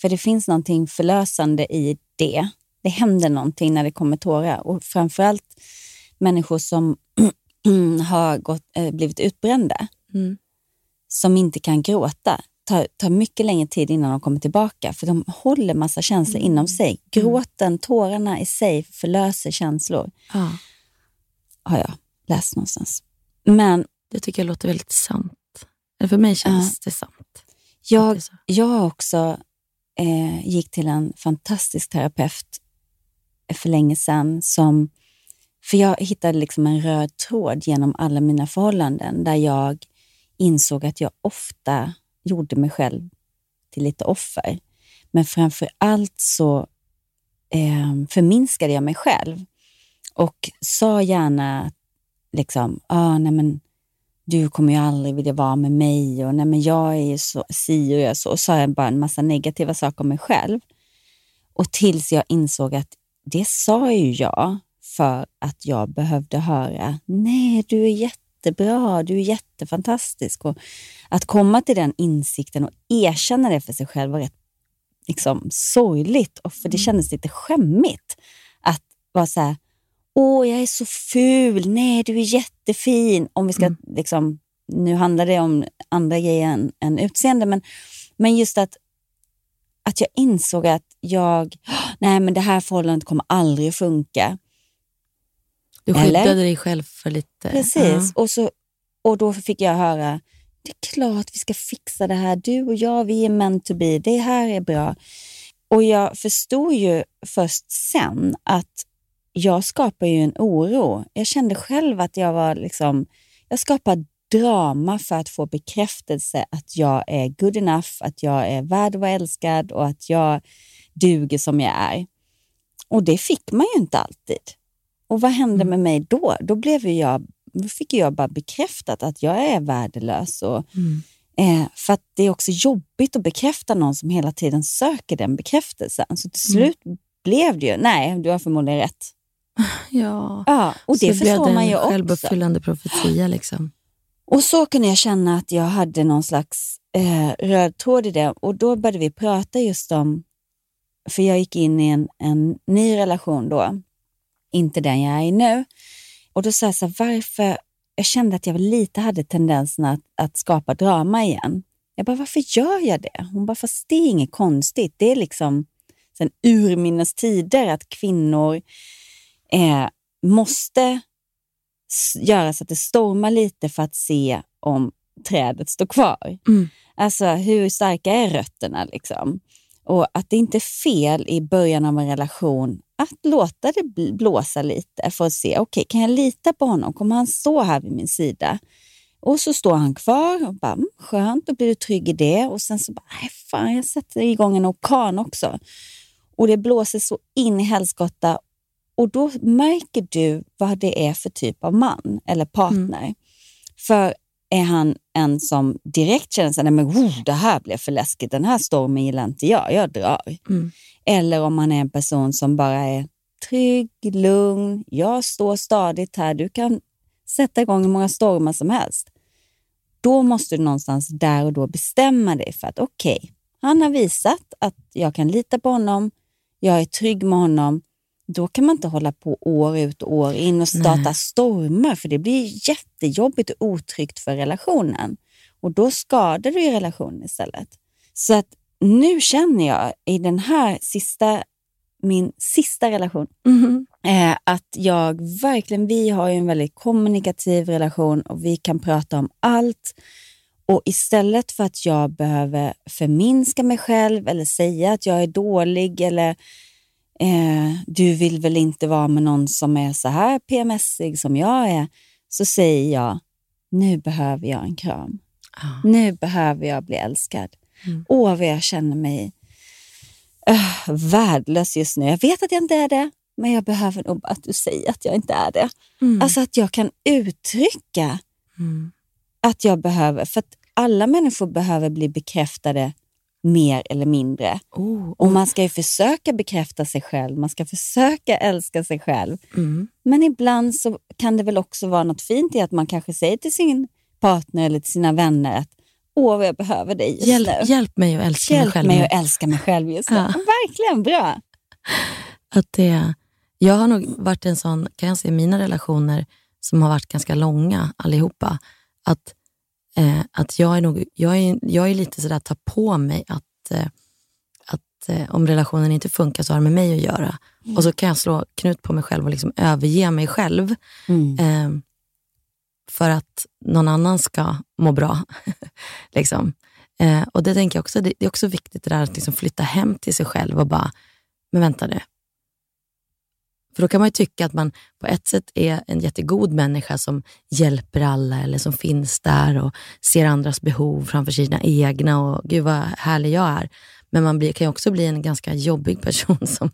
[SPEAKER 1] För det finns någonting förlösande i det. Det händer någonting när det kommer tårar. Och framförallt människor som har gått, eh, blivit utbrända,
[SPEAKER 2] Mm.
[SPEAKER 1] Som inte kan gråta, tar, tar mycket längre tid innan de kommer tillbaka. För de håller massa känslor
[SPEAKER 2] Mm.
[SPEAKER 1] inom sig. Gråten, tårarna i sig förlöser känslor,
[SPEAKER 2] ja,
[SPEAKER 1] har jag läst någonstans. Men
[SPEAKER 2] det tycker jag låter väldigt sant. För mig känns det sant. Det
[SPEAKER 1] jag
[SPEAKER 2] så.
[SPEAKER 1] Jag också eh, gick till en fantastisk terapeut för länge sedan. Som, för jag hittade liksom en röd tråd genom alla mina förhållanden där jag insåg att jag ofta gjorde mig själv till lite offer. Men framför allt så eh, förminskade jag mig själv och sa gärna liksom, ah, nej men du kommer ju aldrig vilja vara med mig och nej men jag är ju så si och jag är så. Och sa jag bara en massa negativa saker om mig själv. Och tills jag insåg att det sa ju jag för att jag behövde höra, nej du är jättebra, du är jättefantastisk. Och att komma till den insikten och erkänna det för sig själv var rätt liksom, sorgligt. Och för det kändes lite skämmigt att vara så här, åh jag är så ful, nej du är jättefin. Om vi ska, liksom, nu handlar det om andra grejer än, än utseende, men, men just att, att jag insåg att jag, nej men det här förhållandet kommer aldrig att funka.
[SPEAKER 2] Du
[SPEAKER 1] Eller?
[SPEAKER 2] skyddade dig själv för lite...
[SPEAKER 1] Precis, och, så, och då fick jag höra, det är klart vi ska fixa det här, du och jag, vi är meant to be, det här är bra. Och jag förstod ju först sen att jag skapar ju en oro. Jag kände själv att jag var liksom, jag skapar drama för att få bekräftelse att jag är good enough, att jag är värd att vara älskad och att jag duger som jag är. Och det fick man ju inte alltid. Och vad hände med mig då? Då, blev jag, då fick jag bara bekräftat att jag är värdelös. Och, eh, för att det är också jobbigt att bekräfta någon som hela tiden söker den bekräftelsen. Så till slut blev det ju, nej, du har förmodligen rätt.
[SPEAKER 2] Ja,
[SPEAKER 1] Ja, och det
[SPEAKER 2] så blev
[SPEAKER 1] förstår
[SPEAKER 2] det
[SPEAKER 1] man ju
[SPEAKER 2] en självuppfyllande profetia. Liksom.
[SPEAKER 1] Och så kunde jag känna att jag hade någon slags eh, röd tråd i det. Och då började vi prata just om, för jag gick in i en, en ny relation då, inte den jag är nu. Och då sa jag så här, varför, jag kände att jag lite hade tendensen att, att skapa drama igen. Jag bara, varför gör jag det? Hon bara, fast det är inget konstigt. Det är liksom sen urminnes tider att kvinnor eh, måste göra så att det stormar lite för att se om trädet står kvar.
[SPEAKER 2] Mm.
[SPEAKER 1] Alltså hur starka är rötterna? Liksom? Och att det inte är fel i början av en relation att låta det bl- blåsa lite för att se, okej, kan jag lita på honom? Kommer han stå här vid min sida? Och så står han kvar och bara, mm, skönt, då blir du trygg i det. Och sen så bara, nej fan, jag sätter igång en orkan också. Och det blåser så in i helskotta och då märker du vad det är för typ av man eller partner. För är han en som direkt känner sig, nej men oh, det här blev för läskigt, den här stormen gillar inte jag, jag drar.
[SPEAKER 2] Mm.
[SPEAKER 1] Eller om man är en person som bara är trygg, lugn, jag står stadigt här, du kan sätta igång hur många stormar som helst. Då måste du någonstans där och då bestämma dig för att okej, han har visat att jag kan lita på honom, jag är trygg med honom. Då kan man inte hålla på år ut och år in och starta
[SPEAKER 2] Nej.
[SPEAKER 1] stormar för det blir jättejobbigt och otryggt för relationen. Och då skadar du ju relationen istället. Så att nu känner jag i den här sista, min sista relation,
[SPEAKER 2] Mhm.
[SPEAKER 1] eh, att jag verkligen, vi har ju en väldigt kommunikativ relation och vi kan prata om allt. Och istället för att jag behöver förminska mig själv eller säga att jag är dålig eller eh, du vill väl inte vara med någon som är så här PMSig som jag är, så säger jag nu behöver jag en kram.
[SPEAKER 2] Ja.
[SPEAKER 1] Nu behöver jag bli älskad.
[SPEAKER 2] Mm.
[SPEAKER 1] Åh, vad jag känner mig uh, värdelös just nu. Jag vet att jag inte är det, men jag behöver nog bara att du säger att jag inte är det.
[SPEAKER 2] Mm.
[SPEAKER 1] Alltså att jag kan uttrycka
[SPEAKER 2] Mm.
[SPEAKER 1] att jag behöver, för att alla människor behöver bli bekräftade mer eller mindre.
[SPEAKER 2] Oh,
[SPEAKER 1] Och man ska ju försöka bekräfta sig själv, man ska försöka älska sig själv.
[SPEAKER 2] mm.
[SPEAKER 1] Men ibland så kan det väl också vara något fint i att man kanske säger till sin partner eller till sina vänner att åh vad jag behöver dig just
[SPEAKER 2] hjälp,
[SPEAKER 1] nu.
[SPEAKER 2] hjälp mig att älska mig
[SPEAKER 1] Hjälp
[SPEAKER 2] själv.
[SPEAKER 1] mig att älska mig själv just nu.
[SPEAKER 2] Ja.
[SPEAKER 1] Verkligen bra.
[SPEAKER 2] Att det, jag har nog varit en sån, kan jag säga, mina relationer som har varit ganska långa allihopa, att, eh, att jag är nog, jag är, jag är lite sådär, ta på mig att, eh, att eh, om relationen inte funkar så har det med mig att göra. Och så kan jag slå knut på mig själv och liksom överge mig själv
[SPEAKER 1] Mm.
[SPEAKER 2] eh, för att någon annan ska må bra. liksom. eh, och det tänker jag också, det, det är också viktigt det där att liksom flytta hem till sig själv och bara, men vänta nu. För då kan man ju tycka att man på ett sätt är en jättegod människa som hjälper alla eller som finns där och ser andras behov framför sina egna och gud vad härlig jag är. Men man blir, kan ju också bli en ganska jobbig person som,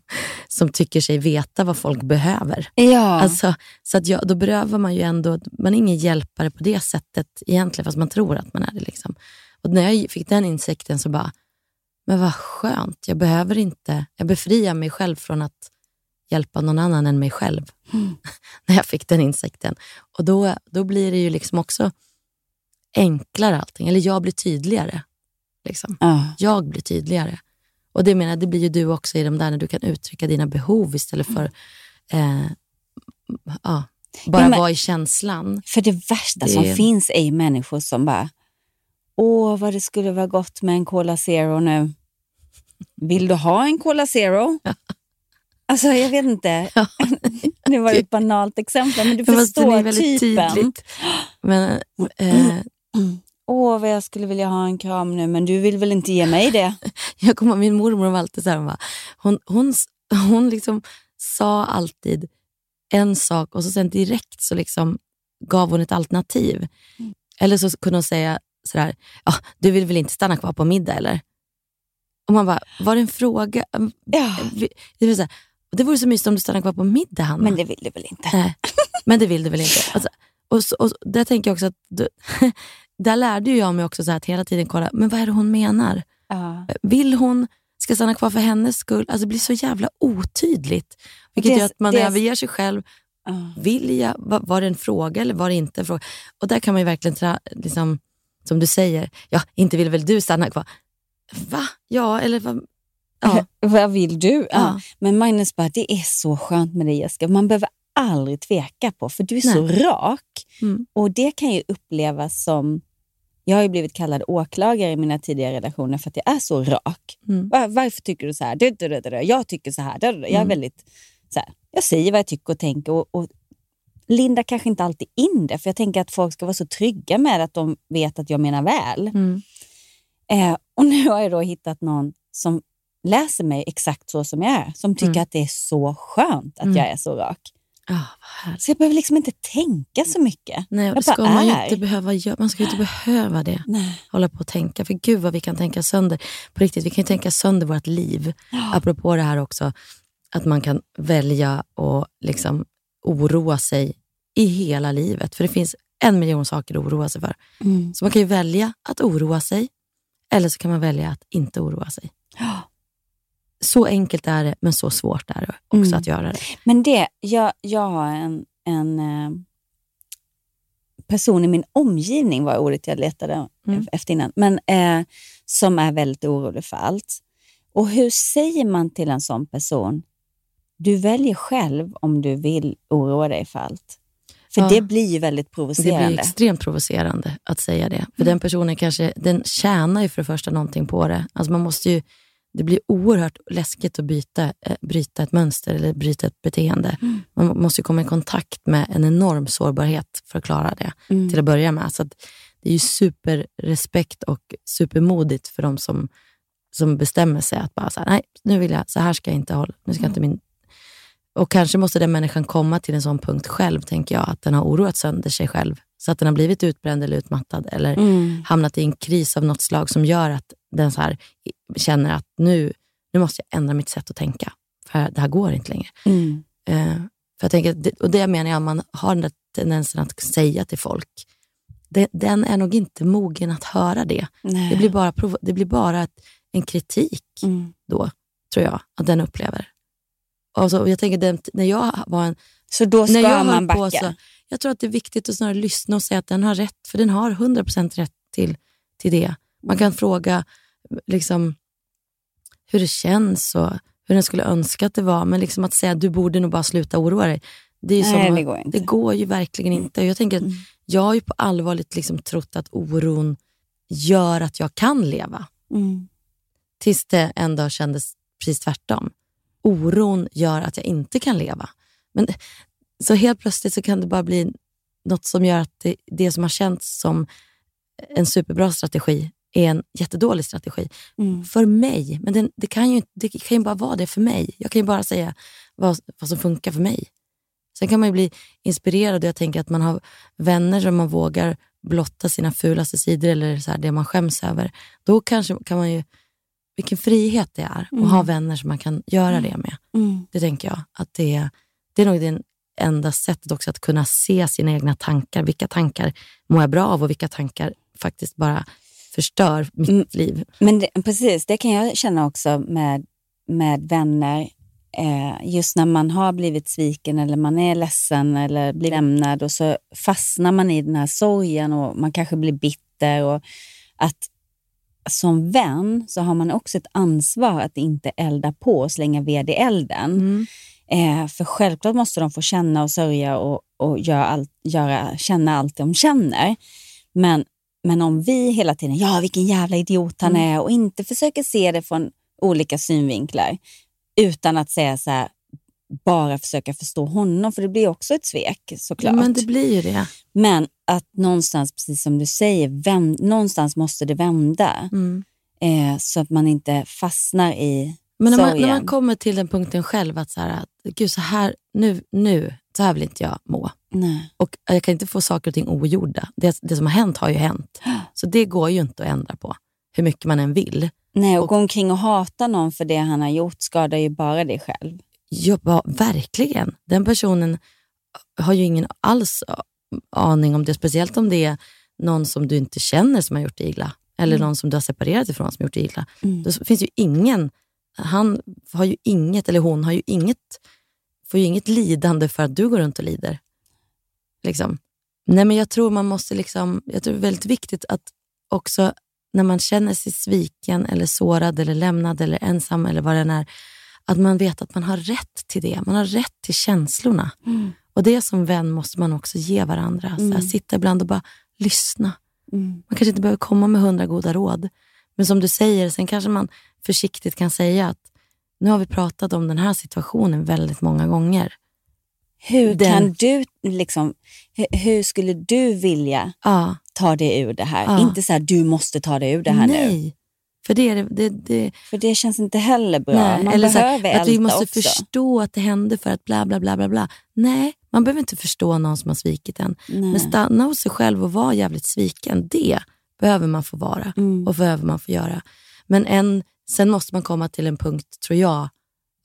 [SPEAKER 2] som tycker sig veta vad folk behöver.
[SPEAKER 1] Ja.
[SPEAKER 2] Alltså, så att jag, då berövar man ju ändå, man är ingen hjälpare på det sättet egentligen, fast man tror att man är det. Liksom. Och när jag fick den insikten så bara, men vad skönt, jag behöver inte, jag befriar mig själv från att hjälpa någon annan än mig själv. när jag fick den insikten. Och då, då blir det ju liksom också enklare allting, eller jag blir tydligare. Liksom.
[SPEAKER 1] Ja.
[SPEAKER 2] Jag blir tydligare. Och det menar det blir ju du också i de där när du kan uttrycka dina behov istället för eh, ja, bara
[SPEAKER 1] Ja, men-
[SPEAKER 2] vara i känslan.
[SPEAKER 1] För det värsta
[SPEAKER 2] Det-
[SPEAKER 1] som finns är ju människor som bara, åh vad det skulle vara gott med en Cola Zero nu. Vill du ha en Cola Zero? Alltså jag vet inte, det var ett banalt exempel men du
[SPEAKER 2] det
[SPEAKER 1] förstår typen.
[SPEAKER 2] tydligt. Men, eh,
[SPEAKER 1] åh vad jag skulle vilja ha en kram nu, men du vill väl inte ge mig det?
[SPEAKER 2] Jag kommer min mormor var alltid så här, hon, bara, hon, hon, hon liksom sa alltid en sak och så sen direkt så liksom gav hon ett alternativ.
[SPEAKER 1] Mm.
[SPEAKER 2] Eller så kunde hon säga sådär, ja, du vill väl inte stanna kvar på middag eller? Och man bara, var det en fråga?
[SPEAKER 1] Ja.
[SPEAKER 2] Det, var så här, det vore så mysigt om du stannade kvar på middag Hanna.
[SPEAKER 1] Men det vill du väl inte?
[SPEAKER 2] Nej, men det vill du väl inte? Alltså, och, så, och där tänker jag också att, du, där lärde jag mig också så att hela tiden kolla, men vad är det hon menar?
[SPEAKER 1] Ja.
[SPEAKER 2] Vill hon, ska stanna kvar för hennes skull? Alltså det blir så jävla otydligt. Vilket
[SPEAKER 1] Det-
[SPEAKER 2] gör att man
[SPEAKER 1] det-
[SPEAKER 2] överger sig själv.
[SPEAKER 1] Ja.
[SPEAKER 2] Vill jag, var, var det en fråga eller var det inte en fråga? Och där kan man ju verkligen, tra, liksom, som du säger, ja, inte vill väl du stanna kvar? Va? Ja, eller vad? Ja.
[SPEAKER 1] Vad vill du? Ja. Men Magnus bara, det är så skönt med dig Jessica. Man behöver aldrig tveka på, för du är så rak.
[SPEAKER 2] Mm.
[SPEAKER 1] Och det kan ju upplevas som... Jag har ju blivit kallad åklagare i mina tidigare relationer för att jag är så rak.
[SPEAKER 2] Mm.
[SPEAKER 1] Var, varför tycker du så här? Du, du, du. Jag tycker så här. Jag är
[SPEAKER 2] Mm.
[SPEAKER 1] väldigt så här. Jag säger vad jag tycker och tänker. Och, och Linda kanske inte alltid in det, för jag tänker att folk ska vara så trygga med att de vet att jag menar väl.
[SPEAKER 2] Mm.
[SPEAKER 1] Eh, och nu har jag då hittat någon som läser mig exakt så som jag är. Som tycker
[SPEAKER 2] Mm.
[SPEAKER 1] att det är så skönt att
[SPEAKER 2] Mm.
[SPEAKER 1] jag är så rak.
[SPEAKER 2] Härligt.
[SPEAKER 1] Så jag behöver liksom inte tänka så mycket.
[SPEAKER 2] Nej,
[SPEAKER 1] jag bara
[SPEAKER 2] man
[SPEAKER 1] är.
[SPEAKER 2] inte behöva. Man ska ju inte behöva det.
[SPEAKER 1] Nej.
[SPEAKER 2] Hålla på och tänka. För gud vad vi kan tänka sönder. På riktigt, vi kan ju tänka sönder vårt liv. Apropå det här också, att man kan välja och liksom oroa sig i hela livet. För det finns en miljon saker att oroa sig för.
[SPEAKER 1] Mm.
[SPEAKER 2] Så man kan ju välja att oroa sig, eller så kan man välja att inte oroa sig. Så enkelt är det, men så svårt är det också
[SPEAKER 1] Mm.
[SPEAKER 2] att göra det.
[SPEAKER 1] Men det, jag, jag har en, en eh, person i min omgivning, var ordet jag letade
[SPEAKER 2] Mm.
[SPEAKER 1] efter innan, men eh, som är väldigt orolig för allt. Och hur säger man till en sån person, du väljer själv om du vill oroa dig för allt? För
[SPEAKER 2] Ja.
[SPEAKER 1] det blir ju väldigt
[SPEAKER 2] Det
[SPEAKER 1] provocerande.
[SPEAKER 2] blir extremt provocerande att säga det. För den personen kanske, den tjänar ju för det första någonting på det. Alltså man måste ju, det blir oerhört läskigt att byta, eh, bryta ett mönster eller bryta ett beteende. Man måste ju komma i kontakt med en enorm sårbarhet för att klara det
[SPEAKER 1] Mm.
[SPEAKER 2] till att börja med. Så det är ju superrespekt och supermodigt för de som, som bestämmer sig att bara så här, nej, nu vill jag, så här ska jag inte hålla. Nu ska inte min och kanske måste den människan komma till en sån punkt själv, tänker jag, att den har oroat sönder sig själv. Så att den har blivit utbränd eller utmattad eller
[SPEAKER 1] Mm.
[SPEAKER 2] hamnat i en kris av något slag som gör att den så här känner att nu, nu måste jag ändra mitt sätt att tänka. För det här går inte längre.
[SPEAKER 1] Mm.
[SPEAKER 2] Eh, för jag tänker, och det menar jag, man har den där tendensen att säga till folk, det, den är nog inte mogen att höra det.
[SPEAKER 1] Nej.
[SPEAKER 2] Det blir bara, det blir bara ett, en kritik
[SPEAKER 1] Mm.
[SPEAKER 2] då, tror jag, att den upplever. Och så, och jag tänker, den, när jag var en
[SPEAKER 1] Så då ska
[SPEAKER 2] när jag
[SPEAKER 1] man backa?
[SPEAKER 2] på så, jag tror att det är viktigt att snarare lyssna och säga att den har rätt, för den har 100% rätt till, till det. Man kan fråga liksom, hur det känns och hur den skulle önska att det var, men liksom att säga att du borde nog bara sluta oroa dig. Det, är
[SPEAKER 1] Nej,
[SPEAKER 2] som,
[SPEAKER 1] det går inte.
[SPEAKER 2] det går ju verkligen inte. Jag, tänker att
[SPEAKER 1] Mm.
[SPEAKER 2] jag har ju på allvarligt liksom trott att oron gör att jag kan leva.
[SPEAKER 1] Mm.
[SPEAKER 2] Tills det en dag kändes precis tvärtom. Oron gör att jag inte kan leva. Men, så helt plötsligt så kan det bara bli något som gör att det, det som har känts som en superbra strategi är en jättedålig strategi.
[SPEAKER 1] Mm.
[SPEAKER 2] För mig. Men den, det, kan ju, det kan ju bara vara det för mig. Jag kan ju bara säga vad, vad som funkar för mig. Sen kan man ju bli inspirerad och jag tänker att man har vänner som man vågar blotta sina fulaste sidor eller så här, det man skäms över. Då kanske kan man ju, vilken frihet det är
[SPEAKER 1] Mm.
[SPEAKER 2] att ha vänner som man kan göra
[SPEAKER 1] Mm.
[SPEAKER 2] det med.
[SPEAKER 1] Mm.
[SPEAKER 2] Det tänker jag. Att det, det är nog det enda sättet också att kunna se sina egna tankar. Vilka tankar mår jag bra av och vilka tankar faktiskt bara förstör mitt
[SPEAKER 1] Mm.
[SPEAKER 2] liv.
[SPEAKER 1] Men det, precis, det kan jag känna också med, med vänner. Eh, just när man har blivit sviken eller man är ledsen eller blir lämnad och så fastnar man i den här sorgen och man kanske blir bitter. Och att Som vän så har man också ett ansvar att inte elda på och slänga ved i elden.
[SPEAKER 2] Mm.
[SPEAKER 1] Eh, för självklart måste de få känna och sörja och, och göra allt, göra, känna allt de känner. Men, men om vi hela tiden, ja vilken jävla idiot han
[SPEAKER 2] Mm.
[SPEAKER 1] är och inte försöker se det från olika synvinklar utan att säga så här, bara försöka förstå honom, för det blir också ett svek såklart.
[SPEAKER 2] Men det blir ju det.
[SPEAKER 1] Men att någonstans, precis som du säger, vänd, någonstans måste det vända.
[SPEAKER 2] Mm.
[SPEAKER 1] Eh, så att man inte fastnar i
[SPEAKER 2] Men när man,
[SPEAKER 1] sorgen.
[SPEAKER 2] när man kommer till den punkten själv att så här, att, gud, så här, nu, nu, så här vill inte jag må.
[SPEAKER 1] Nej.
[SPEAKER 2] Och jag kan inte få saker och ting ogjorda. Det, det som har hänt har ju hänt. Så det går ju inte att ändra på, hur mycket man än vill.
[SPEAKER 1] Nej, och, gå omkring och hata någon för det han har gjort skadar ju bara dig själv.
[SPEAKER 2] Ja, verkligen. Den personen har ju ingen alls aning om det. Speciellt om det är någon som du inte känner som har gjort dig illa. Eller
[SPEAKER 1] Mm.
[SPEAKER 2] någon som du har separerat ifrån som har gjort dig illa.
[SPEAKER 1] Mm.
[SPEAKER 2] Då finns ju ingen, han har ju inget, eller hon har ju inget, får ju inget lidande för att du går runt och lider. Liksom. Nej, men jag tror man måste liksom, jag tror det är väldigt viktigt att också när man känner sig sviken eller sårad eller lämnad eller ensam eller vad det än är, att man vet att man har rätt till det. Man har rätt till känslorna. Och det som vän måste man också ge varandra. Så här, sitta ibland och bara lyssna.
[SPEAKER 1] Mm.
[SPEAKER 2] Man kanske inte behöver komma med hundra goda råd. Men som du säger, sen kanske man försiktigt kan säga att nu har vi pratat om den här situationen väldigt många gånger.
[SPEAKER 1] Hur
[SPEAKER 2] Den-
[SPEAKER 1] kan du, liksom, hur, skulle du vilja
[SPEAKER 2] Ja,
[SPEAKER 1] ta dig ur det här?
[SPEAKER 2] Ja.
[SPEAKER 1] Inte så här, du måste ta dig ur det här nu.
[SPEAKER 2] nej. För det, det, det, det,
[SPEAKER 1] För det känns inte heller bra.
[SPEAKER 2] nej.
[SPEAKER 1] Man
[SPEAKER 2] Eller
[SPEAKER 1] behöver
[SPEAKER 2] här, att vi måste
[SPEAKER 1] också.
[SPEAKER 2] förstå att det hände för att bla bla bla bla bla. Nej, man behöver inte förstå någon som har svikit en.
[SPEAKER 1] Nej.
[SPEAKER 2] Men stanna hos sig själv och vara jävligt sviken, det behöver man få vara
[SPEAKER 1] Mm.
[SPEAKER 2] och behöver man få göra. Men en, sen måste man komma till en punkt, tror jag,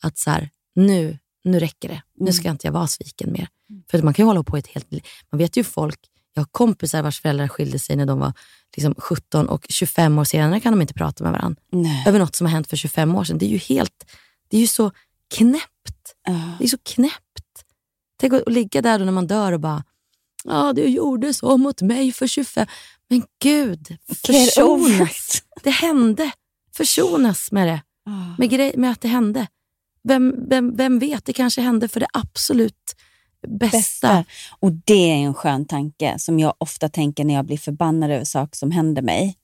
[SPEAKER 2] att så här, nu, nu räcker det. Nu ska inte jag vara sviken mer. För man kan ju hålla på ett helt. Man vet ju folk, jag har kompisar vars föräldrar skilde sig när de var liksom 17 och 25 år senare kan de inte prata med varandra.
[SPEAKER 1] Nej.
[SPEAKER 2] Över något som har hänt för 25 år sedan. Det är ju helt, det är ju så knäppt.
[SPEAKER 1] Ja.
[SPEAKER 2] Det är så knäppt. Tänk att att ligga där då när man dör och bara, ja du gjorde så mot mig för 25. Men gud, försonas. Det hände. Försonas med det.
[SPEAKER 1] Ah.
[SPEAKER 2] Med, grej, med att det hände. Vem, vem, vem vet, det kanske hände för det absolut bästa.
[SPEAKER 1] bästa. Och det är en skön tanke som jag ofta tänker när jag blir förbannad över saker som händer mig.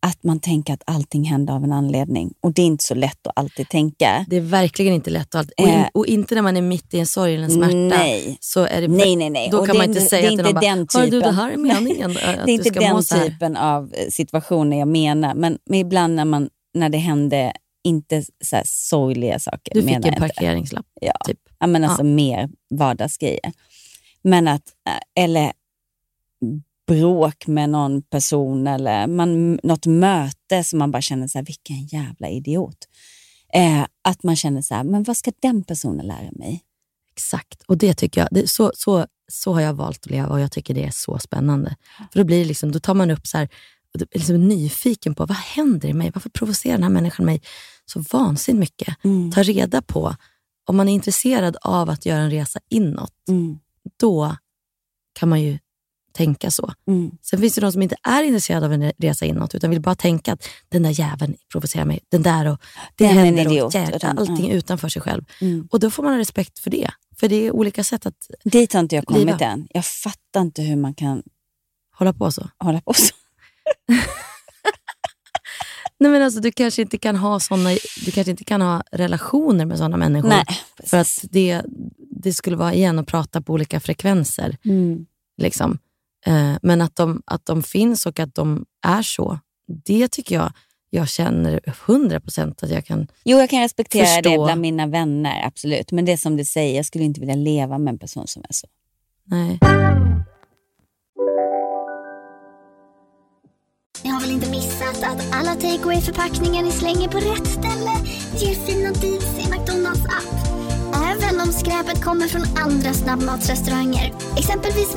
[SPEAKER 1] Att man tänker att allting hände av en anledning. Och det är inte så lätt att alltid tänka.
[SPEAKER 2] Det är verkligen inte lätt. Och, allt. Och, in,
[SPEAKER 1] Eh.
[SPEAKER 2] och inte när man är mitt i en sorg eller en smärta.
[SPEAKER 1] Nej.
[SPEAKER 2] Så är det,
[SPEAKER 1] Nej, nej, nej.
[SPEAKER 2] Då
[SPEAKER 1] Och
[SPEAKER 2] kan
[SPEAKER 1] det
[SPEAKER 2] man inte säga
[SPEAKER 1] det är
[SPEAKER 2] till någon
[SPEAKER 1] den
[SPEAKER 2] "Hör du, det
[SPEAKER 1] typen."
[SPEAKER 2] här är meningen.
[SPEAKER 1] Det är
[SPEAKER 2] att
[SPEAKER 1] inte den
[SPEAKER 2] så här."
[SPEAKER 1] typen av eh, situationer jag menar. Men, men ibland när, man, när det hände inte så här sorgliga saker.
[SPEAKER 2] Du fick en parkeringslapp.
[SPEAKER 1] Ja.
[SPEAKER 2] Typ.
[SPEAKER 1] Ja, men alltså mer vardagsgrejer. Men att, eh, eller bråk med någon person eller man, något möte som man bara känner så här, vilken jävla idiot. Eh, att man känner så här, men vad ska den personen lära mig?
[SPEAKER 2] Exakt. Och det tycker jag, det, så, så, så har jag valt att leva och jag tycker det är så spännande. För då, blir det liksom, då tar man upp så här, liksom nyfiken på vad händer i mig? Varför provocerar den här människan mig så vansinnigt mycket? Ta reda på, om man är intresserad av att göra en resa inåt,
[SPEAKER 1] Mm.
[SPEAKER 2] då kan man ju tänka så.
[SPEAKER 1] Mm.
[SPEAKER 2] Sen finns det de som inte är intresserade av en resa inåt utan vill bara tänka att den där jäveln provocerar mig. Den där och det
[SPEAKER 1] Den en
[SPEAKER 2] händer och
[SPEAKER 1] idiot.
[SPEAKER 2] jävlar,
[SPEAKER 1] Utan,
[SPEAKER 2] allting
[SPEAKER 1] mm.
[SPEAKER 2] utanför sig själv.
[SPEAKER 1] Mm.
[SPEAKER 2] Och då får man ha respekt för det. För det är olika sätt att
[SPEAKER 1] Dit har inte jag kommit
[SPEAKER 2] Liva.
[SPEAKER 1] än. Jag fattar inte hur man kan
[SPEAKER 2] hålla på så.
[SPEAKER 1] hålla på så.
[SPEAKER 2] Nej, men alltså, du kanske inte kan ha såna, du kanske inte kan ha relationer med sådana människor.
[SPEAKER 1] Nej,
[SPEAKER 2] för att det, det skulle vara igen att prata på olika frekvenser.
[SPEAKER 1] Mm.
[SPEAKER 2] Liksom. Eh, men att de, att de finns och att de är så, det tycker jag jag känner 100% att jag kan...
[SPEAKER 1] Jo, jag kan respektera det
[SPEAKER 2] Förstå.
[SPEAKER 1] bland mina vänner, absolut. Men det är som du säger, jag skulle inte vilja leva med en person som är så.
[SPEAKER 2] Nej.
[SPEAKER 8] Ni har väl inte missat att alla takeaway förpackningar ni slänger på rätt ställe ger fina deals i McDonalds app. Även om skräpet kommer från andra snabbmatsrestauranger. Exempelvis...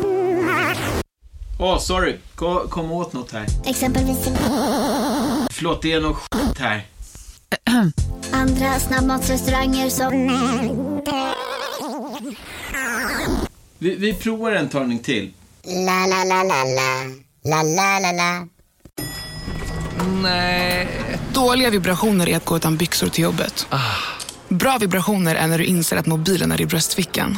[SPEAKER 9] Åh, sorry. Kom, kom åt något här.
[SPEAKER 8] Exempelvis...
[SPEAKER 9] Förlåt, det är något skit här.
[SPEAKER 8] Andra snabbmatsrestauranger som...
[SPEAKER 9] Vi, vi provar en talning till.
[SPEAKER 8] La, la, la, la, la. La, la, la, la.
[SPEAKER 10] Nej. Dåliga vibrationer är att gå utan byxor till jobbet. Bra vibrationer är när du inser att mobilen är i bröstfickan.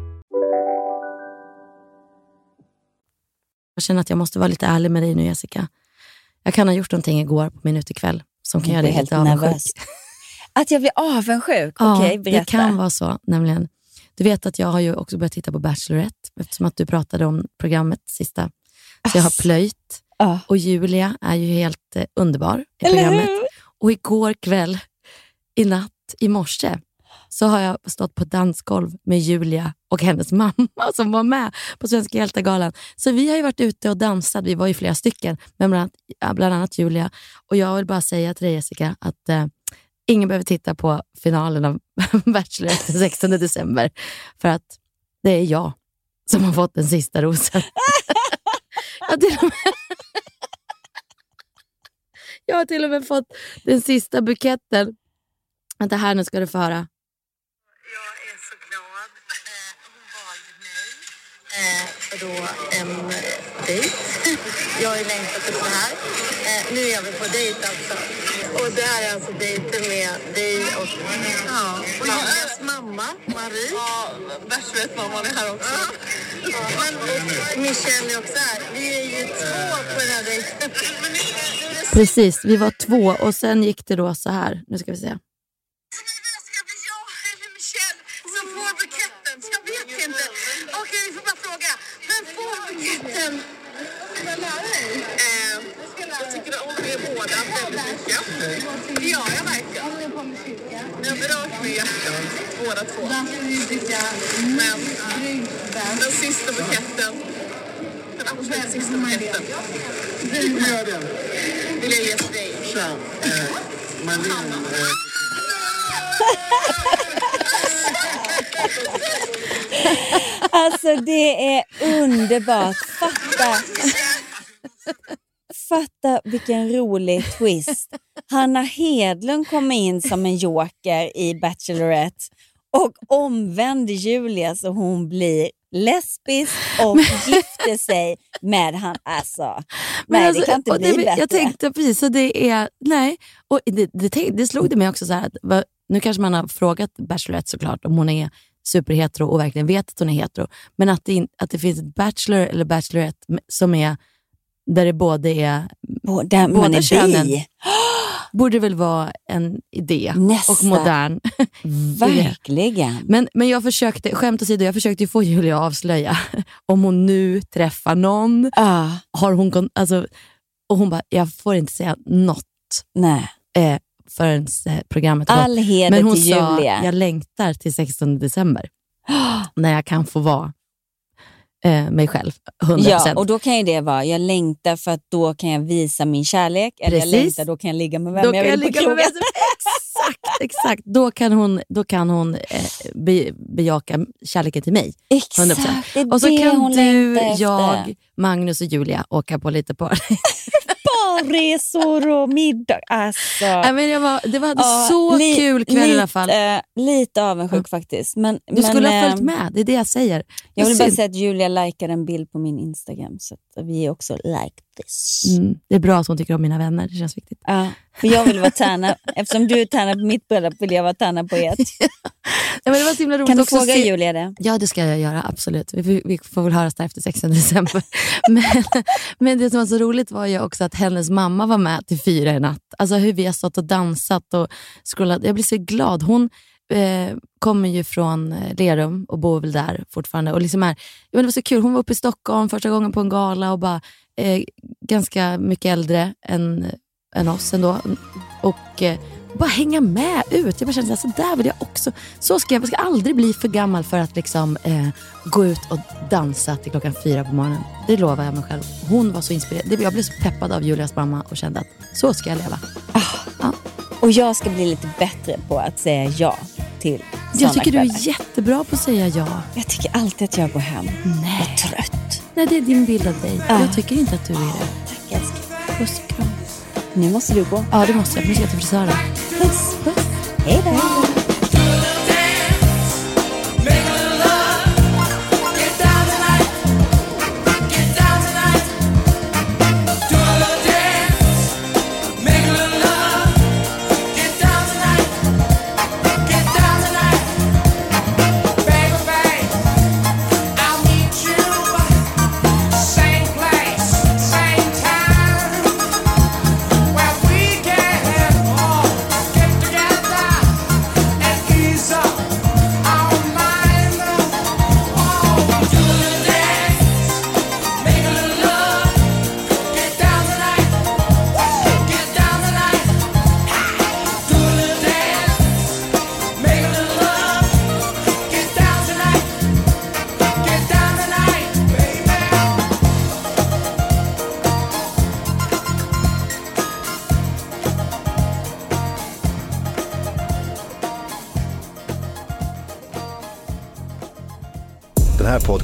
[SPEAKER 2] Jag känner att jag måste vara lite ärlig med dig nu Jessica. Jag kan ha gjort någonting igår på min utekväll som kan
[SPEAKER 1] Jag
[SPEAKER 2] göra dig lite avundsjuk.
[SPEAKER 1] nervös. Att jag blir avundsjuk?
[SPEAKER 2] Ja,
[SPEAKER 1] Okej, berätta.
[SPEAKER 2] det kan vara så. Nämligen. Du vet att jag har ju också börjat titta på Bachelorette eftersom att du pratade om programmet sista. Så jag har plöjt. Och Julia är ju helt eh, underbar i programmet. Och igår kväll, i natt, i morse, så har jag stått på dansgolv med Julia och hennes mamma som var med på Svenska hjältegalan. Så vi har ju varit ute och dansat. Vi var ju flera stycken, men bland annat, bland annat Julia. Och jag vill bara säga till dig Jessica att eh, ingen behöver titta på finalen av Bachelor den 16 december. För att det är jag som har fått den sista rosen. jag, till och med, jag har till och med fått den sista buketten. Vänta här, nu ska du få höra.
[SPEAKER 11] För då en eh, dejt. Jag har ju längtat efter det här. Eh, nu är vi på dejt alltså. Och det här är alltså dejten med dig och, ja, Julias mamma, Marie. Ja, Bachelorette-mamman är här också. Ja, men Michelle är också här. Vi är ju två på den här dejten.
[SPEAKER 2] Precis, vi var två och sen gick det då så här. Nu ska vi se.
[SPEAKER 11] som får buketten. Jag vet inte. Okej, vi får bara fråga. Vem får buketten? Eh, jag tycker om er båda väldigt mycket. Det gör jag verkligen. Ni har berört mig hjärtat, båda två. Men den sista buketten, den absolut sista buketten, vill jag ge till dig.
[SPEAKER 1] Alltså det är underbart. Fatta. Fatta vilken rolig twist. Hanna Hedlund kommer in som en joker i Bachelorette och omvänder Julia så hon blir lesbisk och gifter sig med han. Alltså, nej
[SPEAKER 2] alltså,
[SPEAKER 1] det kan inte bli
[SPEAKER 2] det,
[SPEAKER 1] bättre.
[SPEAKER 2] Jag tänkte precis, så det är, nej. Och det, det, det slog det mig också så här att, nu kanske man har frågat Bachelorette såklart om hon är superhetero och verkligen vet att hon är hetero. Men att det, att det finns ett Bachelor eller Bachelorette som är där det både är
[SPEAKER 1] där man
[SPEAKER 2] båda könen.
[SPEAKER 1] bi.
[SPEAKER 2] Borde väl vara en idé
[SPEAKER 1] Nästa.
[SPEAKER 2] och modern.
[SPEAKER 1] Verkligen.
[SPEAKER 2] Men, men jag försökte, skämt åsido, jag försökte få Julia att avslöja om hon nu träffar någon. Har hon, alltså, och hon bara, jag får inte säga något
[SPEAKER 1] Nej.
[SPEAKER 2] eh, förrän eh, programmet har
[SPEAKER 1] All heder
[SPEAKER 2] Men hon
[SPEAKER 1] till
[SPEAKER 2] sa,
[SPEAKER 1] Julia.
[SPEAKER 2] jag längtar till 16 december. när jag kan få vara eh, mig själv, 100%.
[SPEAKER 1] Ja, och då kan ju det vara, jag längtar för att då kan jag visa min kärlek. Eller jag
[SPEAKER 2] Precis.
[SPEAKER 1] längtar, då kan jag ligga med vem
[SPEAKER 2] Då
[SPEAKER 1] jag vill
[SPEAKER 2] jag
[SPEAKER 1] på
[SPEAKER 2] ligga med vem Exakt, exakt. Då kan hon, då kan hon eh, be, bejaka kärleken till mig.
[SPEAKER 1] Exakt,
[SPEAKER 2] 100%.
[SPEAKER 1] det är
[SPEAKER 2] och så
[SPEAKER 1] det
[SPEAKER 2] kan
[SPEAKER 1] hon
[SPEAKER 2] du,
[SPEAKER 1] efter.
[SPEAKER 2] jag, Magnus och Julia åka på lite par.
[SPEAKER 1] Barresor och middag. Alltså.
[SPEAKER 2] Nej, men jag var, det var
[SPEAKER 1] Ja,
[SPEAKER 2] så
[SPEAKER 1] li-
[SPEAKER 2] kul kväll i alla fall.
[SPEAKER 1] lite, lite avundsjuk faktiskt. Men,
[SPEAKER 2] Du skulle
[SPEAKER 1] men,
[SPEAKER 2] ha följt
[SPEAKER 1] eh,
[SPEAKER 2] med, det är det jag säger.
[SPEAKER 1] Jag vill bara säga att Julia likade en bild på min Instagram, så att vi är också like this.
[SPEAKER 2] Mm, det är bra att hon tycker om mina vänner, det känns viktigt.
[SPEAKER 1] Ja, för jag vill vara tärna, eftersom du är tärna på mitt bröllop vill jag vara tärna på ert.
[SPEAKER 2] Ja, men det var så himla roligt
[SPEAKER 1] Kan du
[SPEAKER 2] också
[SPEAKER 1] fråga
[SPEAKER 2] se-
[SPEAKER 1] Julia det?
[SPEAKER 2] Ja, det ska jag göra. Absolut. Vi, vi, vi får väl höras där efter 16 december. men, men det som var så roligt var ju också att hennes mamma var med till fyra i natt. Alltså hur vi har stått och dansat och scrollat. Jag blir så glad. Hon eh, kommer ju från eh, Lerum och bor väl där fortfarande. Och liksom är, jag menar, det var så kul. Hon var uppe i Stockholm första gången på en gala och bara eh, ganska mycket äldre än, än oss ändå. Och eh, bara hänga med ut. Jag bara kände så här, så där vill jag också. Så ska jag, jag ska aldrig bli för gammal för att liksom, eh, gå ut och dansa till klockan fyra på morgonen. Det lovar jag mig själv. Hon var så inspirerad. Jag blev så peppad av Julias mamma och kände att så ska jag leva.
[SPEAKER 1] Och jag ska bli lite bättre på att säga ja till
[SPEAKER 2] Jag tycker du
[SPEAKER 1] kvällar.
[SPEAKER 2] är jättebra på att säga ja.
[SPEAKER 1] Jag tycker alltid att jag går hem.
[SPEAKER 2] Nej.
[SPEAKER 1] Är trött.
[SPEAKER 2] Nej, det är din bild av dig.
[SPEAKER 1] Ja.
[SPEAKER 2] Jag tycker inte att du är det.
[SPEAKER 1] Tack älskling.
[SPEAKER 2] Puss och kram.
[SPEAKER 12] Nu måste du gå.
[SPEAKER 2] Ja, det måste jag. Nu ska jag till frisören.
[SPEAKER 12] Puss, puss. Hej då.